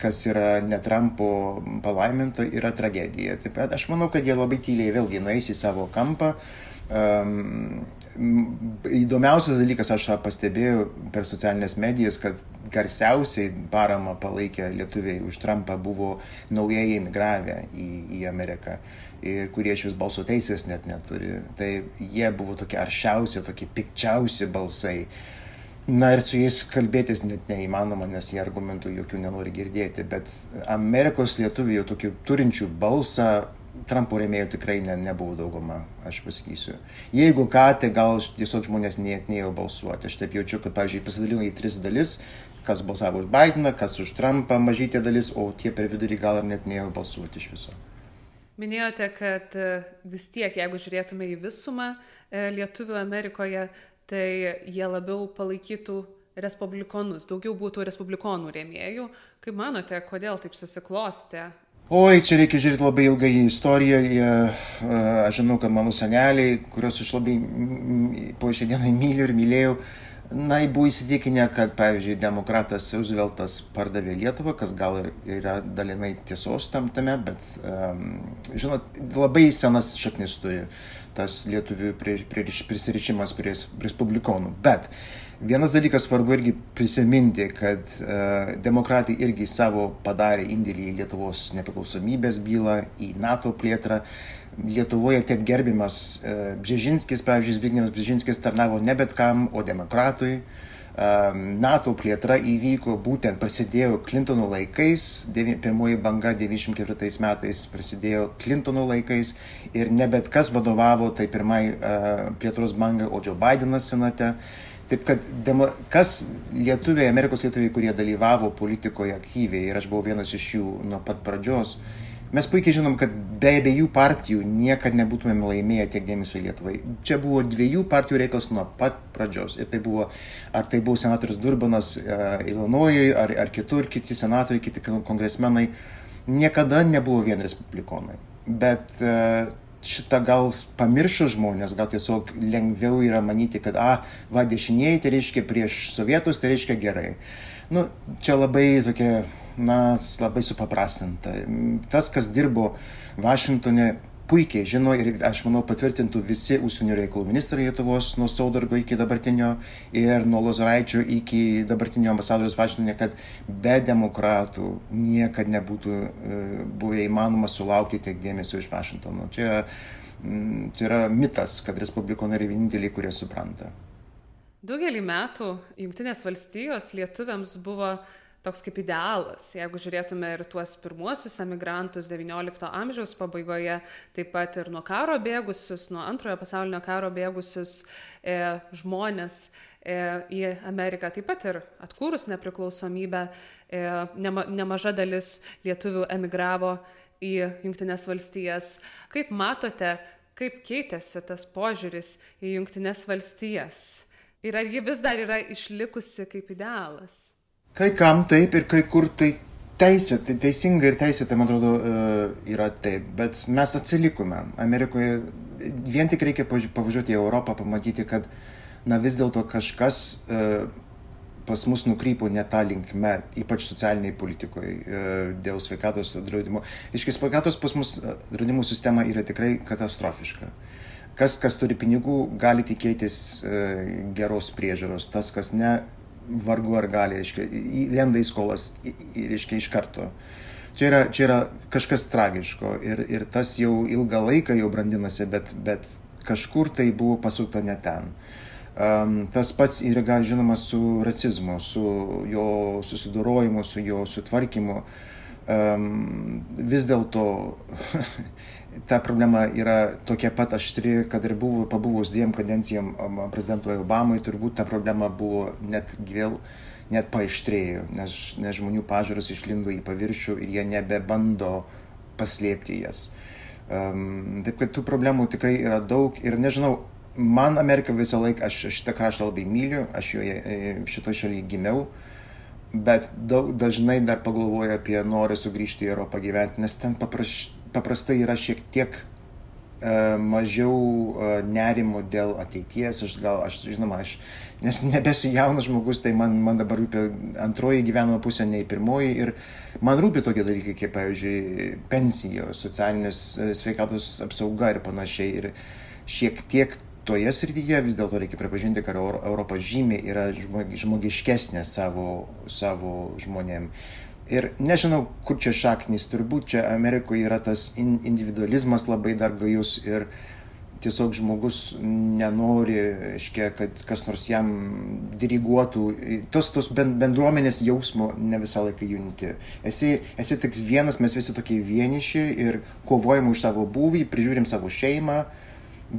kas yra ne Trumpo palaiminto, yra tragedija. Taip pat aš manau, kad jie labai tyliai vėlgi nueis į savo kampą. Um, įdomiausias dalykas, aš tą pastebėjau per socialinės medijas, kad garsiausiai paramą palaikė lietuviai už Trumpą buvo naujai emigravę į, į Ameriką, ir kurie iš vis balso teisės net neturi. Tai jie buvo tokie aršiausi, tokie pikčiausi balsai. Na ir su jais kalbėtis net neįmanoma, nes jie argumentų jokių nenori girdėti, bet Amerikos lietuvių tokių turinčių balsą Trumpo rėmėjų tikrai ne, nebuvo dauguma, aš pasakysiu. Jeigu ką, tai gal tiesiog žmonės net neėjo balsuoti. Aš taip jaučiu, kad, pavyzdžiui, pasidalino į tris dalis, kas balsavo už Bideną, kas už Trumpą, mažytė dalis, o tie per vidurį gal ir net neėjo balsuoti iš viso. Minėjote, kad e, vis tiek, jeigu žiūrėtume į visumą e, lietuvių Amerikoje, tai jie labiau palaikytų respublikonus, daugiau būtų respublikonų rėmėjų. Kaip manote, kodėl taip susiklostė? Oi, čia reikia žiūrėti labai ilgai į istoriją. Jie, aš žinau, kad mano seneliai, kuriuos aš labai po šią dieną myliu ir mylėjau, na, buvo įsitikinę, kad, pavyzdžiui, demokratas Rooseveltas pardavė Lietuvą, kas gal ir yra dalinai tiesos tam tame, bet, um, žinot, labai senas šaknis turi tas lietuvių prisirišimas prie respublikonų. Bet Vienas dalykas svarbu irgi prisiminti, kad uh, demokratai irgi savo padarė indėlį į Lietuvos nepriklausomybės bylą, į NATO plėtrą. Lietuvoje taip gerbimas uh, Bžežinskis, pavyzdžiui, Zbignevas Bžežinskis tarnavo ne bet kam, o demokratui. Uh, NATO plėtra įvyko būtent prasidėjo Clintono laikais, devi, pirmoji banga 94 metais prasidėjo Clintono laikais ir ne bet kas vadovavo tai pirmai uh, plėtros bangai, o Joe Bidenas senate. Uh, Taip kad demo, kas lietuviai, Amerikos lietuviai, kurie dalyvavo politikoje aktyviai ir aš buvau vienas iš jų nuo pat pradžios, mes puikiai žinom, kad be abiejų partijų niekada nebūtumėm laimėję tiek dėmesio Lietuvai. Čia buvo dviejų partijų reikalas nuo pat pradžios. Ir tai buvo, ar tai buvo senatorius Durbanas uh, Ilonojui, ar, ar kitur, kiti senatoriai, kiti kongresmenai, niekada nebuvo vien respublikonai. Bet uh, šitą gal pamiršo žmonės, gal tiesiog lengviau yra manyti, kad, a, va, dešinieji tai reiškia prieš sovietus, tai reiškia gerai. Nu, čia labai tokia, na, labai supaprastinta. Tas, kas dirbo Vašingtonė, puikiai žino ir aš manau patvirtintų visi užsienio reikalų ministrai Lietuvos nuo Saudargo iki dabartinio ir nuo Lozoraičio iki dabartinio ambasadorius Vašingtonė, kad be demokratų niekad nebūtų e, buvę įmanoma sulaukti tiek dėmesio iš Vašingtono. Čia, mm, čia yra mitas, kad respublikonai yra vieninteliai, kurie supranta. Daugelį metų Junktinės valstijos lietuviams buvo toks kaip idealas. Jeigu žiūrėtume ir tuos pirmuosius emigrantus XIX amžiaus pabaigoje, taip pat ir nuo karo bėgusius, nuo antrojo pasaulinio karo bėgusius e, žmonės e, į Ameriką, taip pat ir atkūrus nepriklausomybę, e, nema, nemaža dalis lietuvių emigravo į Junktinės valstijas. Kaip matote, kaip keitėsi tas požiūris į Junktinės valstijas? Ir ar ji vis dar yra išlikusi kaip idealas? Kai kam taip ir kai kur tai teisėtai, tai teisingai ir teisėtai, man atrodo, e, yra taip, bet mes atsilikome. Amerikoje vien tik reikia pavažiuoti į Europą, pamatyti, kad na vis dėlto kažkas e, pas mus nukrypo ne tą linkme, ypač socialiniai politikoje dėl sveikatos draudimo. Iš tiesų, sveikatos pas mus e, draudimų sistema yra tikrai katastrofiška. Kas, kas turi pinigų, gali tikėtis geros priežiūros, tas, kas ne, vargu ar gali, reiškia, lenda į skolas, reiškia, iš karto. Čia yra, čia yra kažkas tragiško ir, ir tas jau ilgą laiką jau brandinasi, bet, bet kažkur tai buvo pasukta ne ten. Um, tas pats yra, gal žinoma, su rasizmu, su jo susidorojimu, su jo sutvarkymu. Um, vis dėlto ta problema yra tokia pat aštri, kad ir buvo pabuvus dviem kadencijom prezidentui Obamui, turbūt ta problema buvo net vėl, net paaištrėjo, nes, nes žmonių pažiūros išlindo į paviršių ir jie nebebando paslėpti jas. Um, taip kad tų problemų tikrai yra daug ir nežinau, man Amerika visą laiką, aš šitą kraštą labai myliu, aš joje, e, šitoje šalyje gimiau, bet daug, dažnai dar pagalvoju apie norą sugrįžti į Europą gyventi, nes ten paprasčiausiai paprastai yra šiek tiek uh, mažiau uh, nerimo dėl ateities, aš gal, aš žinoma, aš, nes nebesu jaunas žmogus, tai man, man dabar rūpi antroji gyvenimo pusė, nei pirmoji ir man rūpi tokie dalykai, kaip, pavyzdžiui, pensijos, socialinės e, sveikatos apsauga ir panašiai. Ir šiek tiek toje srityje vis dėlto reikia pripažinti, kad Europa žymiai yra žmogiškesnė savo, savo žmonėm. Ir nežinau, kur čia šaknys, turbūt čia Amerikoje yra tas individualizmas labai dar gajus ir tiesiog žmogus nenori, aiškia, kad kas nors jam diriguotų. Tos, tos bendruomenės jausmo ne visą laiką junti. Esi, esi tik vienas, mes visi tokie vieniši ir kovojam už savo būvį, prižiūrim savo šeimą,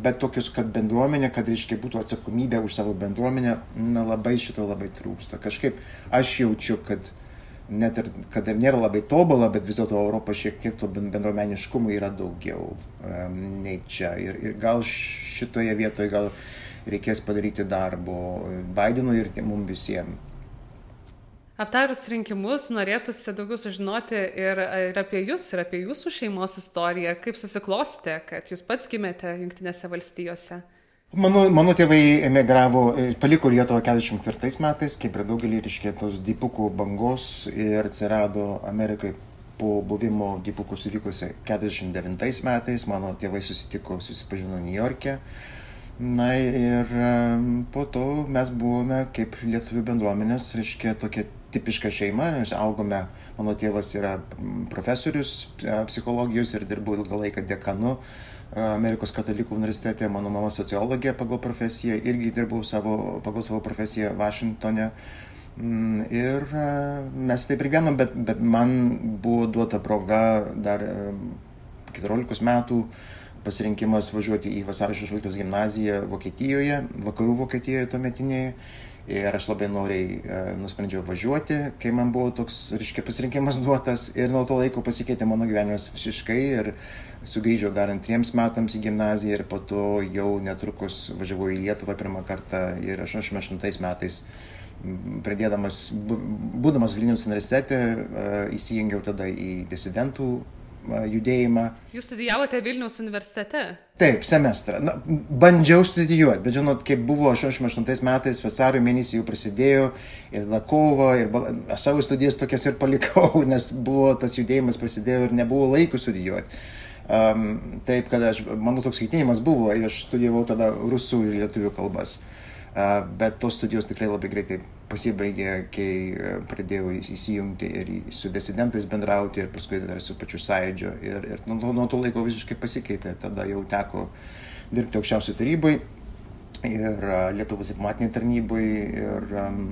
bet tokius, kad bendruomenė, kad, reiškia, būtų atsakomybė už savo bendruomenę, na labai šito labai trūksta. Kažkaip aš jaučiu, kad net ir kad ir nėra labai tobula, bet vis dėlto Europo šiek tiek to bendruomeniškumo yra daugiau um, nei čia. Ir, ir gal šitoje vietoje gal reikės padaryti darbo Bidenui ir mums visiems. Aptarus rinkimus, norėtųsi daugiau sužinoti ir, ir apie jūs, ir apie jūsų šeimos istoriją, kaip susiklostė, kad jūs pats gimėte Junktinėse valstijose. Mano, mano tėvai emigravo, paliko Lietuvą 44 metais, kaip ir daugelį ryškėtos dipukų bangos ir atsirado Amerikai po buvimo dipukų stovyklose 49 metais. Mano tėvai susitiko, susipažino New York'e. Na ir po to mes buvome kaip lietuvių bendruomenės, reiškia tokia tipiška šeima, mes augome, mano tėvas yra profesorius psichologijos ir dirbo ilgą laiką dekanu Amerikos katalikų universitete, mano mama sociologė pagal profesiją, irgi dirbau savo, pagal savo profesiją Vašingtone. Mm, ir mes taip ir gyvenom, bet, bet man buvo duota proga dar 14 metų pasirinkimas važiuoti į Vasario 16 gimnaziją Vokietijoje, vakarų Vokietijoje tuometinėje. Ir aš labai noriai e, nusprendžiau važiuoti, kai man buvo toks, reiškia, pasirinkimas duotas. Ir nuo to laiko pasikeitė mano gyvenimas visiškai. Ir sugrįžau dar antriems metams į gimnaziją ir po to jau netrukus važiavau į Lietuvą pirmą kartą ir 88 metais pradėdamas, būdamas Vilnius universitete, įsijungiau tada į disidentų judėjimą. Jūs studijavote Vilniaus universitete? Taip, semestrą. Na, bandžiau studijuoti, bet žinot, kaip buvo 88 metais, vasario mėnesį jau prasidėjo ir Lakovo, ir bal... aš savo studijas tokias ir palikau, nes buvo tas judėjimas prasidėjo ir nebuvo laiko studijuoti. Um, taip, kad aš, mano toks skaitinimas buvo, aš studijavau tada rusų ir lietuvių kalbas. Uh, bet tos studijos tikrai labai greitai pasibaigė, kai e, pradėjau įsijungti ir su disidentais bendrauti ir paskui dar su pačiu sąidžiu. Ir, ir nuo, nuo to laiko visiškai pasikeitė. Tada jau teko dirbti aukščiausiai tarybai ir Lietuvos diplomatiniai tarnybai. Ir um,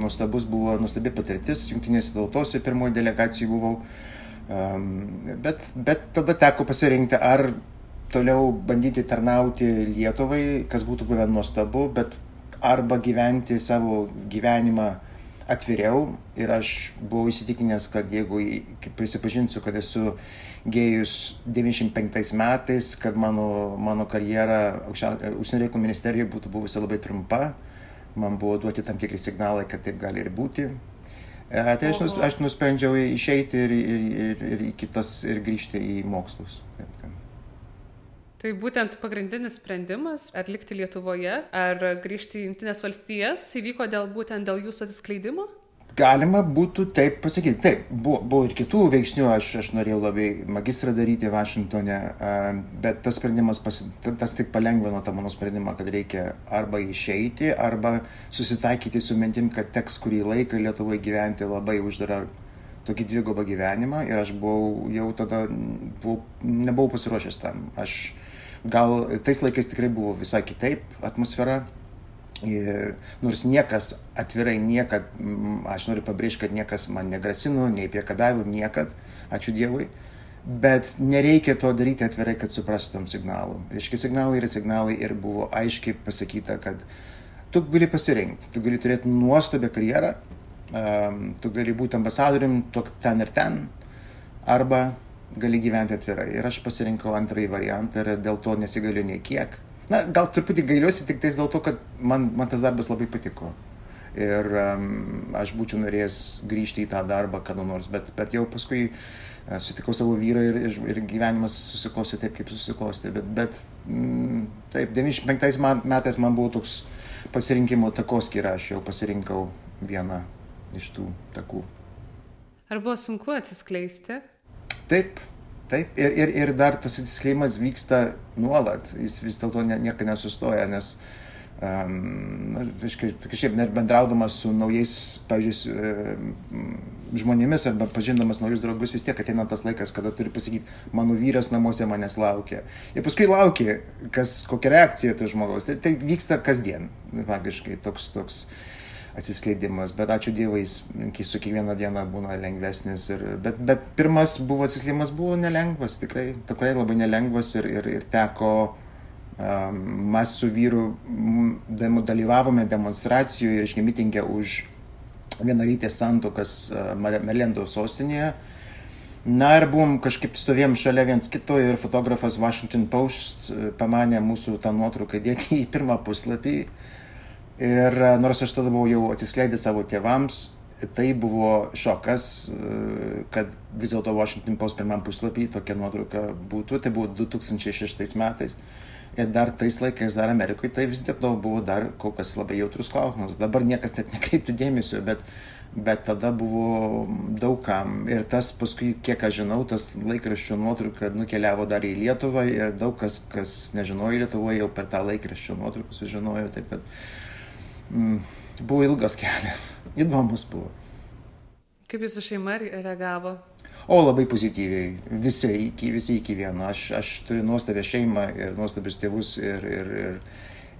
nuostabus buvo, nuostabi patirtis. Junktinėse tautose pirmoji delegacija buvau. Um, bet, bet tada teko pasirinkti, ar toliau bandyti tarnauti Lietuvai, kas būtų buvę nuostabu, bet arba gyventi savo gyvenimą atviriau ir aš buvau įsitikinęs, kad jeigu prisipažinsiu, kad esu gėjus 95 metais, kad mano, mano karjera užsienio reikalų ministerijoje būtų buvusi labai trumpa, man buvo duoti tam tikri signalai, kad taip gali ir būti. E, tai aš, nus, aš nusprendžiau išeiti ir, ir, ir, ir, į kitas, ir grįžti į mokslus. Taip, kad tai būtent pagrindinis sprendimas ar likti lietuvoje ar grįžti į jungtines valstijas įvyko dėl būtent dėl jūsų atsiskleidimo Galima būtų taip pasakyti. Taip, buvo, buvo ir kitų veiksnių, aš, aš norėjau labai magistrą daryti Vašingtonė, bet tas sprendimas, pasi, tas tik palengvino tą mano sprendimą, kad reikia arba išeiti, arba susitaikyti su mintim, kad teks kurį laiką Lietuvoje gyventi labai uždarą tokį dvigubą gyvenimą ir aš buvau jau tada, buvau, nebuvau pasiruošęs tam. Aš Gal tais laikais tikrai buvo visai kitaip atmosfera. Ir nors niekas atvirai niekad, aš noriu pabrėžti, kad niekas man negrasino, nei priekabiavo, niekad, ačiū Dievui. Bet nereikia to daryti atvirai, kad suprastum signalų. Reiškia, signalai yra signalai ir buvo aiškiai pasakyta, kad tu gali pasirinkti, tu gali turėti nuostabią karjerą, tu gali būti ambasadorium ten ir ten, arba gali gyventi atvirai. Ir aš pasirinkau antrąjį variantą ir dėl to nesigaliu nei kiek. Na, gal truputį gailiuosi tik tais dėl to, kad man, man tas darbas labai patiko. Ir um, aš būčiau norėjęs grįžti į tą darbą kada nors, bet, bet jau paskui uh, sutikau savo vyrą ir, ir, ir gyvenimas susiklosti taip, kaip susiklosti. Bet, bet mm, taip, 95 metais man buvo toks pasirinkimo takoskyra, aš jau pasirinkau vieną iš tų takų. Ar buvo sunku atsiskleisti? Taip, taip. Ir, ir, ir dar tas atsiskleidimas vyksta nuolat. Jis vis dėlto ne, nieko nesustoja, nes um, kažkaip net bendraudamas su naujais, pavyzdžiui, žmonėmis arba pažindamas naujus draugus, vis tiek ateina tas laikas, kada turi pasakyti, mano vyras namuose manęs laukia. Ir paskui laukia, kas, kokia reakcija to žmogaus. Ir tai vyksta kasdien, faktiškai, toks, toks. Uh, atsiskleidimas, bet ačiū Dievui, jis su kiekviena diena būna lengvesnis. Ir, bet, bet pirmas buvo atsiskleidimas buvo nelengvas, tikrai, tikrai labai nelengvas ir, ir, ir teko, um, mes su vyru dalyvavome demonstracijoje ir iškai mitingę už vienalytės santokas uh, Melendo sostinėje. Na ir buvom kažkaip stovėjom šalia viens kito ir fotografas Washington Post uh, pamanė mūsų tą nuotrauką dėti į pirmą puslapį. Ir e, nors aš tada buvau jau atsiskleidęs savo tėvams, tai buvo šokas, e, kad vis dėlto Washington Post pirmam puslapį tokia nuotrauka būtų. Tai buvo 2006 metais. Ir dar tais laikais, dar Amerikoje, tai vis dėlto buvo dar kol kas labai jautrus klausimas. Dabar niekas net nekreiptų dėmesio, bet, bet tada buvo daugam. Ir tas paskui, kiek aš žinau, tas laikraščio nuotrauka nukeliavo dar į Lietuvą ir daug kas, kas nežinojo Lietuvoje, jau per tą laikraščio nuotrauką sužinojo. Taip, kad, mm, buvo ilgas kelias, įdomus buvo. Kaip jūsų šeima reagavo? O labai pozityviai, visi iki, visi iki vieno. Aš, aš turiu nuostabią šeimą ir nuostabius tėvus ir, ir, ir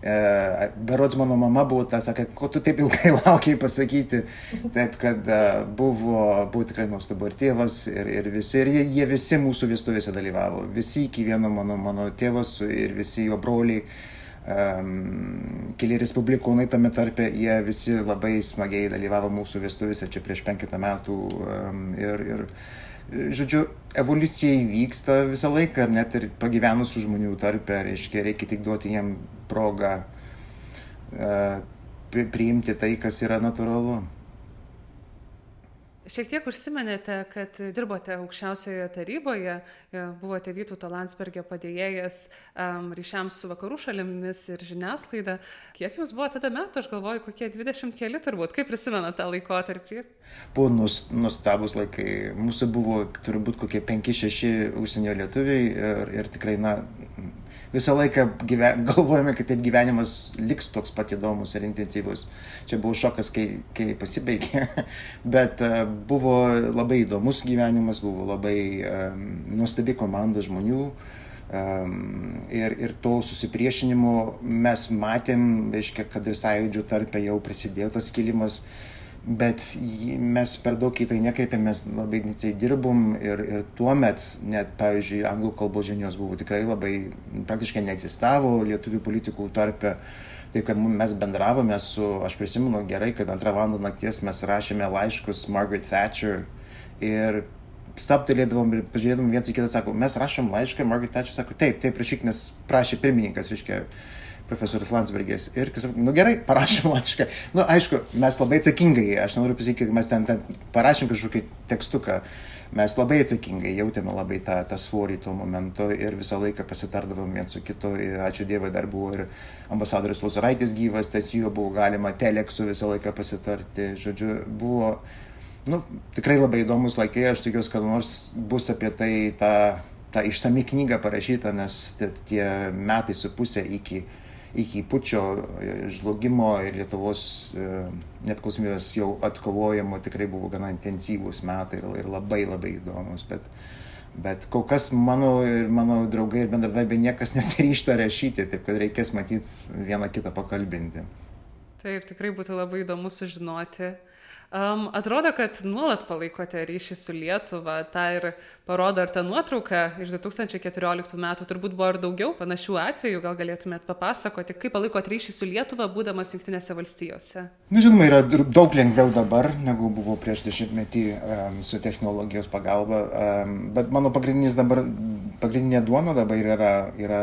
e, berods mano mama buvo ta, sakė, ko tu taip ilgai laukiai pasakyti. Taip, kad e, buvo, buvo tikrai nuostabu ir tėvas, ir, ir visi, ir jie, jie visi mūsų vestuvėse dalyvavo. Visi iki vieno mano, mano tėvas ir visi jo broliai um, keli respublikonai tame tarpe, jie visi labai smagiai dalyvavo mūsų vestuvėse čia prieš penkitą metų. Um, ir, ir, žodžiu, evoliucija įvyksta visą laiką, net ir pagyvenusių žmonių tarpe, reiškia, reikia tik duoti jiem progą uh, priimti tai, kas yra natūralu. Šiek tiek užsiminėte, kad dirbote aukščiausioje taryboje, e, buvote Vytauto Landsbergio padėjėjas um, ryšiams su vakarų šalimis ir žiniasklaida. Kiek jums buvo tada metų, aš galvoju, kokie 20 keli turbūt, kaip prisimenate tą laikotarpį? Buvo nus, nustabus laikai, mūsų buvo turbūt kokie 5-6 užsienio lietuviai ir, ir tikrai, na, visą laiką gyven, galvojame, kad taip gyvenimas liks toks pat įdomus ir intensyvus. Čia buvo šokas, kai, kai pasibaigė, bet uh, buvo labai įdomus gyvenimas, buvo labai um, nuostabi komanda žmonių. Um, ir, ir to susipriešinimo mes matėm, reiškia, kad ir sąjūdžių tarpe jau prasidėjo tas kilimas. Uh, bet mes per daug į tai nekreipėm, mes labai intensyviai dirbom ir, ir tuo met net, pavyzdžiui, anglų kalbos žinios buvo tikrai labai, praktiškai neegzistavo lietuvių politikų tarpe. Taip kad mes bendravome su, aš prisimenu gerai, kad antrą valandą nakties mes rašėme laiškus Margaret Thatcher ir stabtelėdavom ir pažiūrėdavom viens į kitą, sako, mes rašom laišką, Margaret Thatcher sako, taip, taip, rašyk, nes prašė pirmininkas, reiškia, profesorius Landsbergis. Ir, kas, nu gerai, parašėm laišką. Nu, aišku, mes labai atsakingai, aš noriu pasakyti, kad mes ten, ten parašėm kažkokį tekstuką. Mes labai atsakingai jautėme labai tą, tą svorį tuo momentu ir visą laiką pasitardavom viens su kitu. Ir ačiū Dievui, dar buvo ir ambasadoris Luzaraitis gyvas, su juo buvo galima teleksu visą laiką pasitarti. Žodžiu, buvo nu, tikrai labai įdomus laikai, aš tikiuosi, kad nors bus apie tai ta, ta išsami knyga parašyta, nes tie metai su pusė iki iki pučio e, žlugimo ir Lietuvos e, nepriklausomybės jau atkovojimo tikrai buvo gana intensyvūs metai ir, labai labai įdomus. Bet, bet kol kas mano ir mano draugai ir bendradarbiai niekas nesiryšta rašyti, taip kad reikės matyti vieną kitą pakalbinti. Taip, tikrai būtų labai įdomu sužinoti. Um, atrodo, kad nuolat palaikote ryšį su Lietuva, tą ir parodo ir ta nuotrauka iš 2014 metų, turbūt buvo ir daugiau panašių atvejų, gal galėtumėt papasakoti, kaip palaikot ryšį su Lietuva, būdamas Junktinėse valstijose. Na, žinoma, yra daug lengviau dabar, negu buvo prieš dešimtmetį um, su technologijos pagalba, um, bet mano pagrindinis dabar, pagrindinė duona dabar yra, yra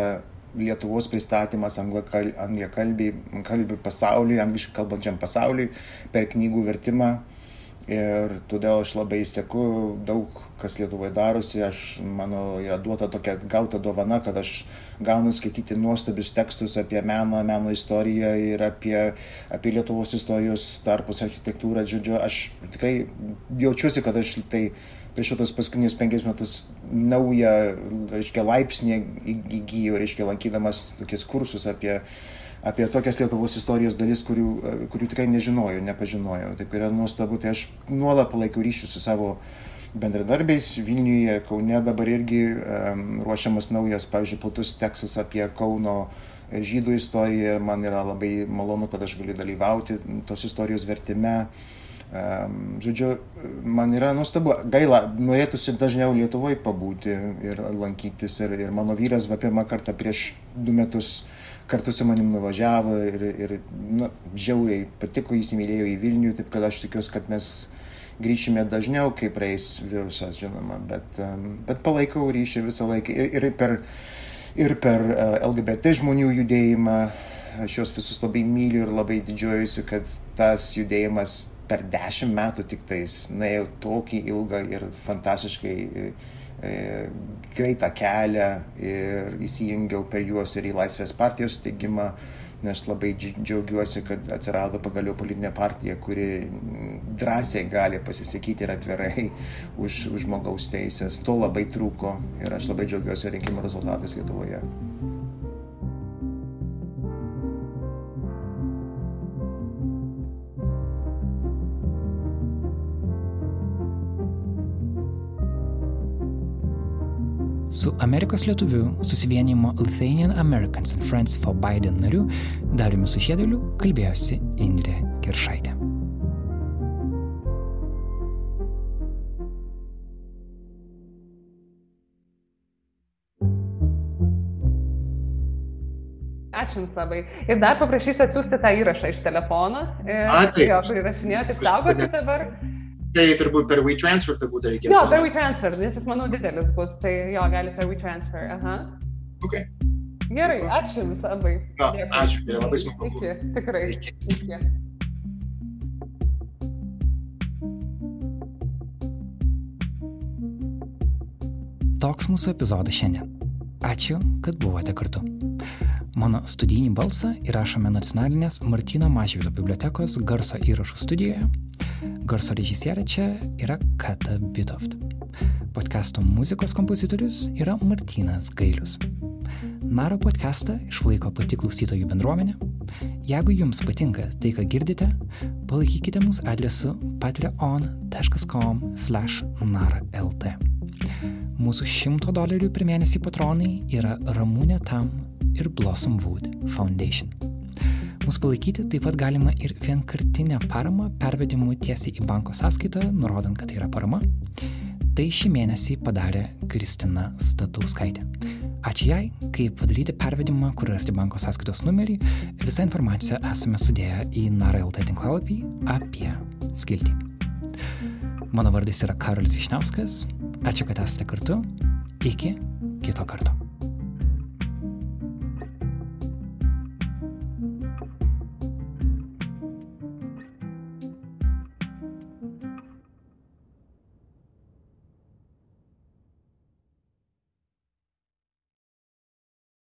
Lietuvos pristatymas angliakalbiai pasauliui, angliškai kalbančiam pasauliui per knygų vertimą. Ir todėl aš labai seku daug, kas Lietuvoje darosi. Aš, mano, yra duota tokia gauta dovana, kad aš gaunu skaityti nuostabius tekstus apie meną, meno istoriją ir apie, apie Lietuvos istorijos tarpus architektūrą. Žodžiu, aš tikrai jaučiuosi, kad aš tai per šitos paskutinius penkis metus naują, reiškia, laipsnį įgyjau, reiškia, lankydamas tokius kursus apie, apie tokias Lietuvos istorijos dalis, kurių, kurių tikrai nežinojau, nepažinojau. Taip yra nuostabu, tai aš nuolat palaikiau ryšius su savo bendradarbiais Vilniuje, Kaune dabar irgi um, ruošiamas naujas, pavyzdžiui, platus tekstas apie Kauno žydų istoriją ir man yra labai malonu, kad aš galiu dalyvauti tos istorijos vertime. Žodžiu, man yra nuostabu, gaila, norėtųsi dažniau Lietuvoje pabūti ir lankytis. Ir, ir mano vyras va pirmą kartą prieš du metus kartu su manim nuvažiavo ir, ir nu, žiauriai patiko, įsimylėjo į Vilnių, taip kad aš tikiuosi, kad mes grįšime dažniau, kai praeis virusas, žinoma, bet, bet palaikau ryšį visą laiką ir, ir per, ir per e, LGBT žmonių judėjimą. Aš juos visus labai myliu ir labai didžiuojuosi, kad tas judėjimas per dešimt metų tik tais nuėjau tokį ilgą ir fantastiškai e, greitą kelią ir įsijungiau per juos ir į Laisvės partijos steigimą, nes labai džiaugiuosi, kad atsirado pagaliau politinė partija, kuri drąsiai gali pasisakyti ir atvirai už, už žmogaus teisės. To labai trūko ir aš labai džiaugiuosi rinkimų rezultatais Lietuvoje. Su Amerikos lietuvių susivienimo Lithuanian Americans and Friends for Biden nariu Dariumi Sušėdėliu kalbėjosi Indrė Kiršaitė. Ačiū Jums labai. Ir dar paprašysiu atsiųsti tą įrašą iš telefono. A, taip. Jo, įrašinėjot ir saugokit dabar tai turbūt per WeTransfer tai būtų reikės. Jo, per WeTransfer, nes jis, manau, didelis bus, tai jo, gali per WeTransfer. Aha. Ok. Gerai, ačiū Jums labai. Na, no, ačiū, tai labai smagu. Iki, tikrai. Iki. Iki. Toks mūsų epizodas šiandien. Ačiū, kad buvote kartu. Mano studijinį balsą įrašome nacionalinės Martino Mažvydo bibliotekos garso įrašų studijoje Garso režisierė čia yra Kata Bitoft. Podcast'o muzikos kompozitorius yra Martinas Gailius. Naro podcastą išlaiko pati klausytojų bendruomenė. Jeigu jums patinka tai, ką girdite, palaikykite mus adresu patreon.com slash naralt. Mūsų 100 dolerių per mėnesį patronai yra Ramūnė Tam ir Blossom Wood Foundation. Mūsų palaikyti taip pat galima ir vienkartinę paramą pervedimu tiesiai į banko sąskaitą, nurodant, kad tai yra parama. Tai šį mėnesį padarė Kristina Statauskaitė. Ačiū jai, kaip padaryti pervedimą, kur rasti banko sąskaitos numerį. Visą informaciją esame sudėję į NARLT tinklalapį apie skiltį. Mano vardas yra Karolis Višniauskas. Ačiū, kad esate kartu. Iki kito karto.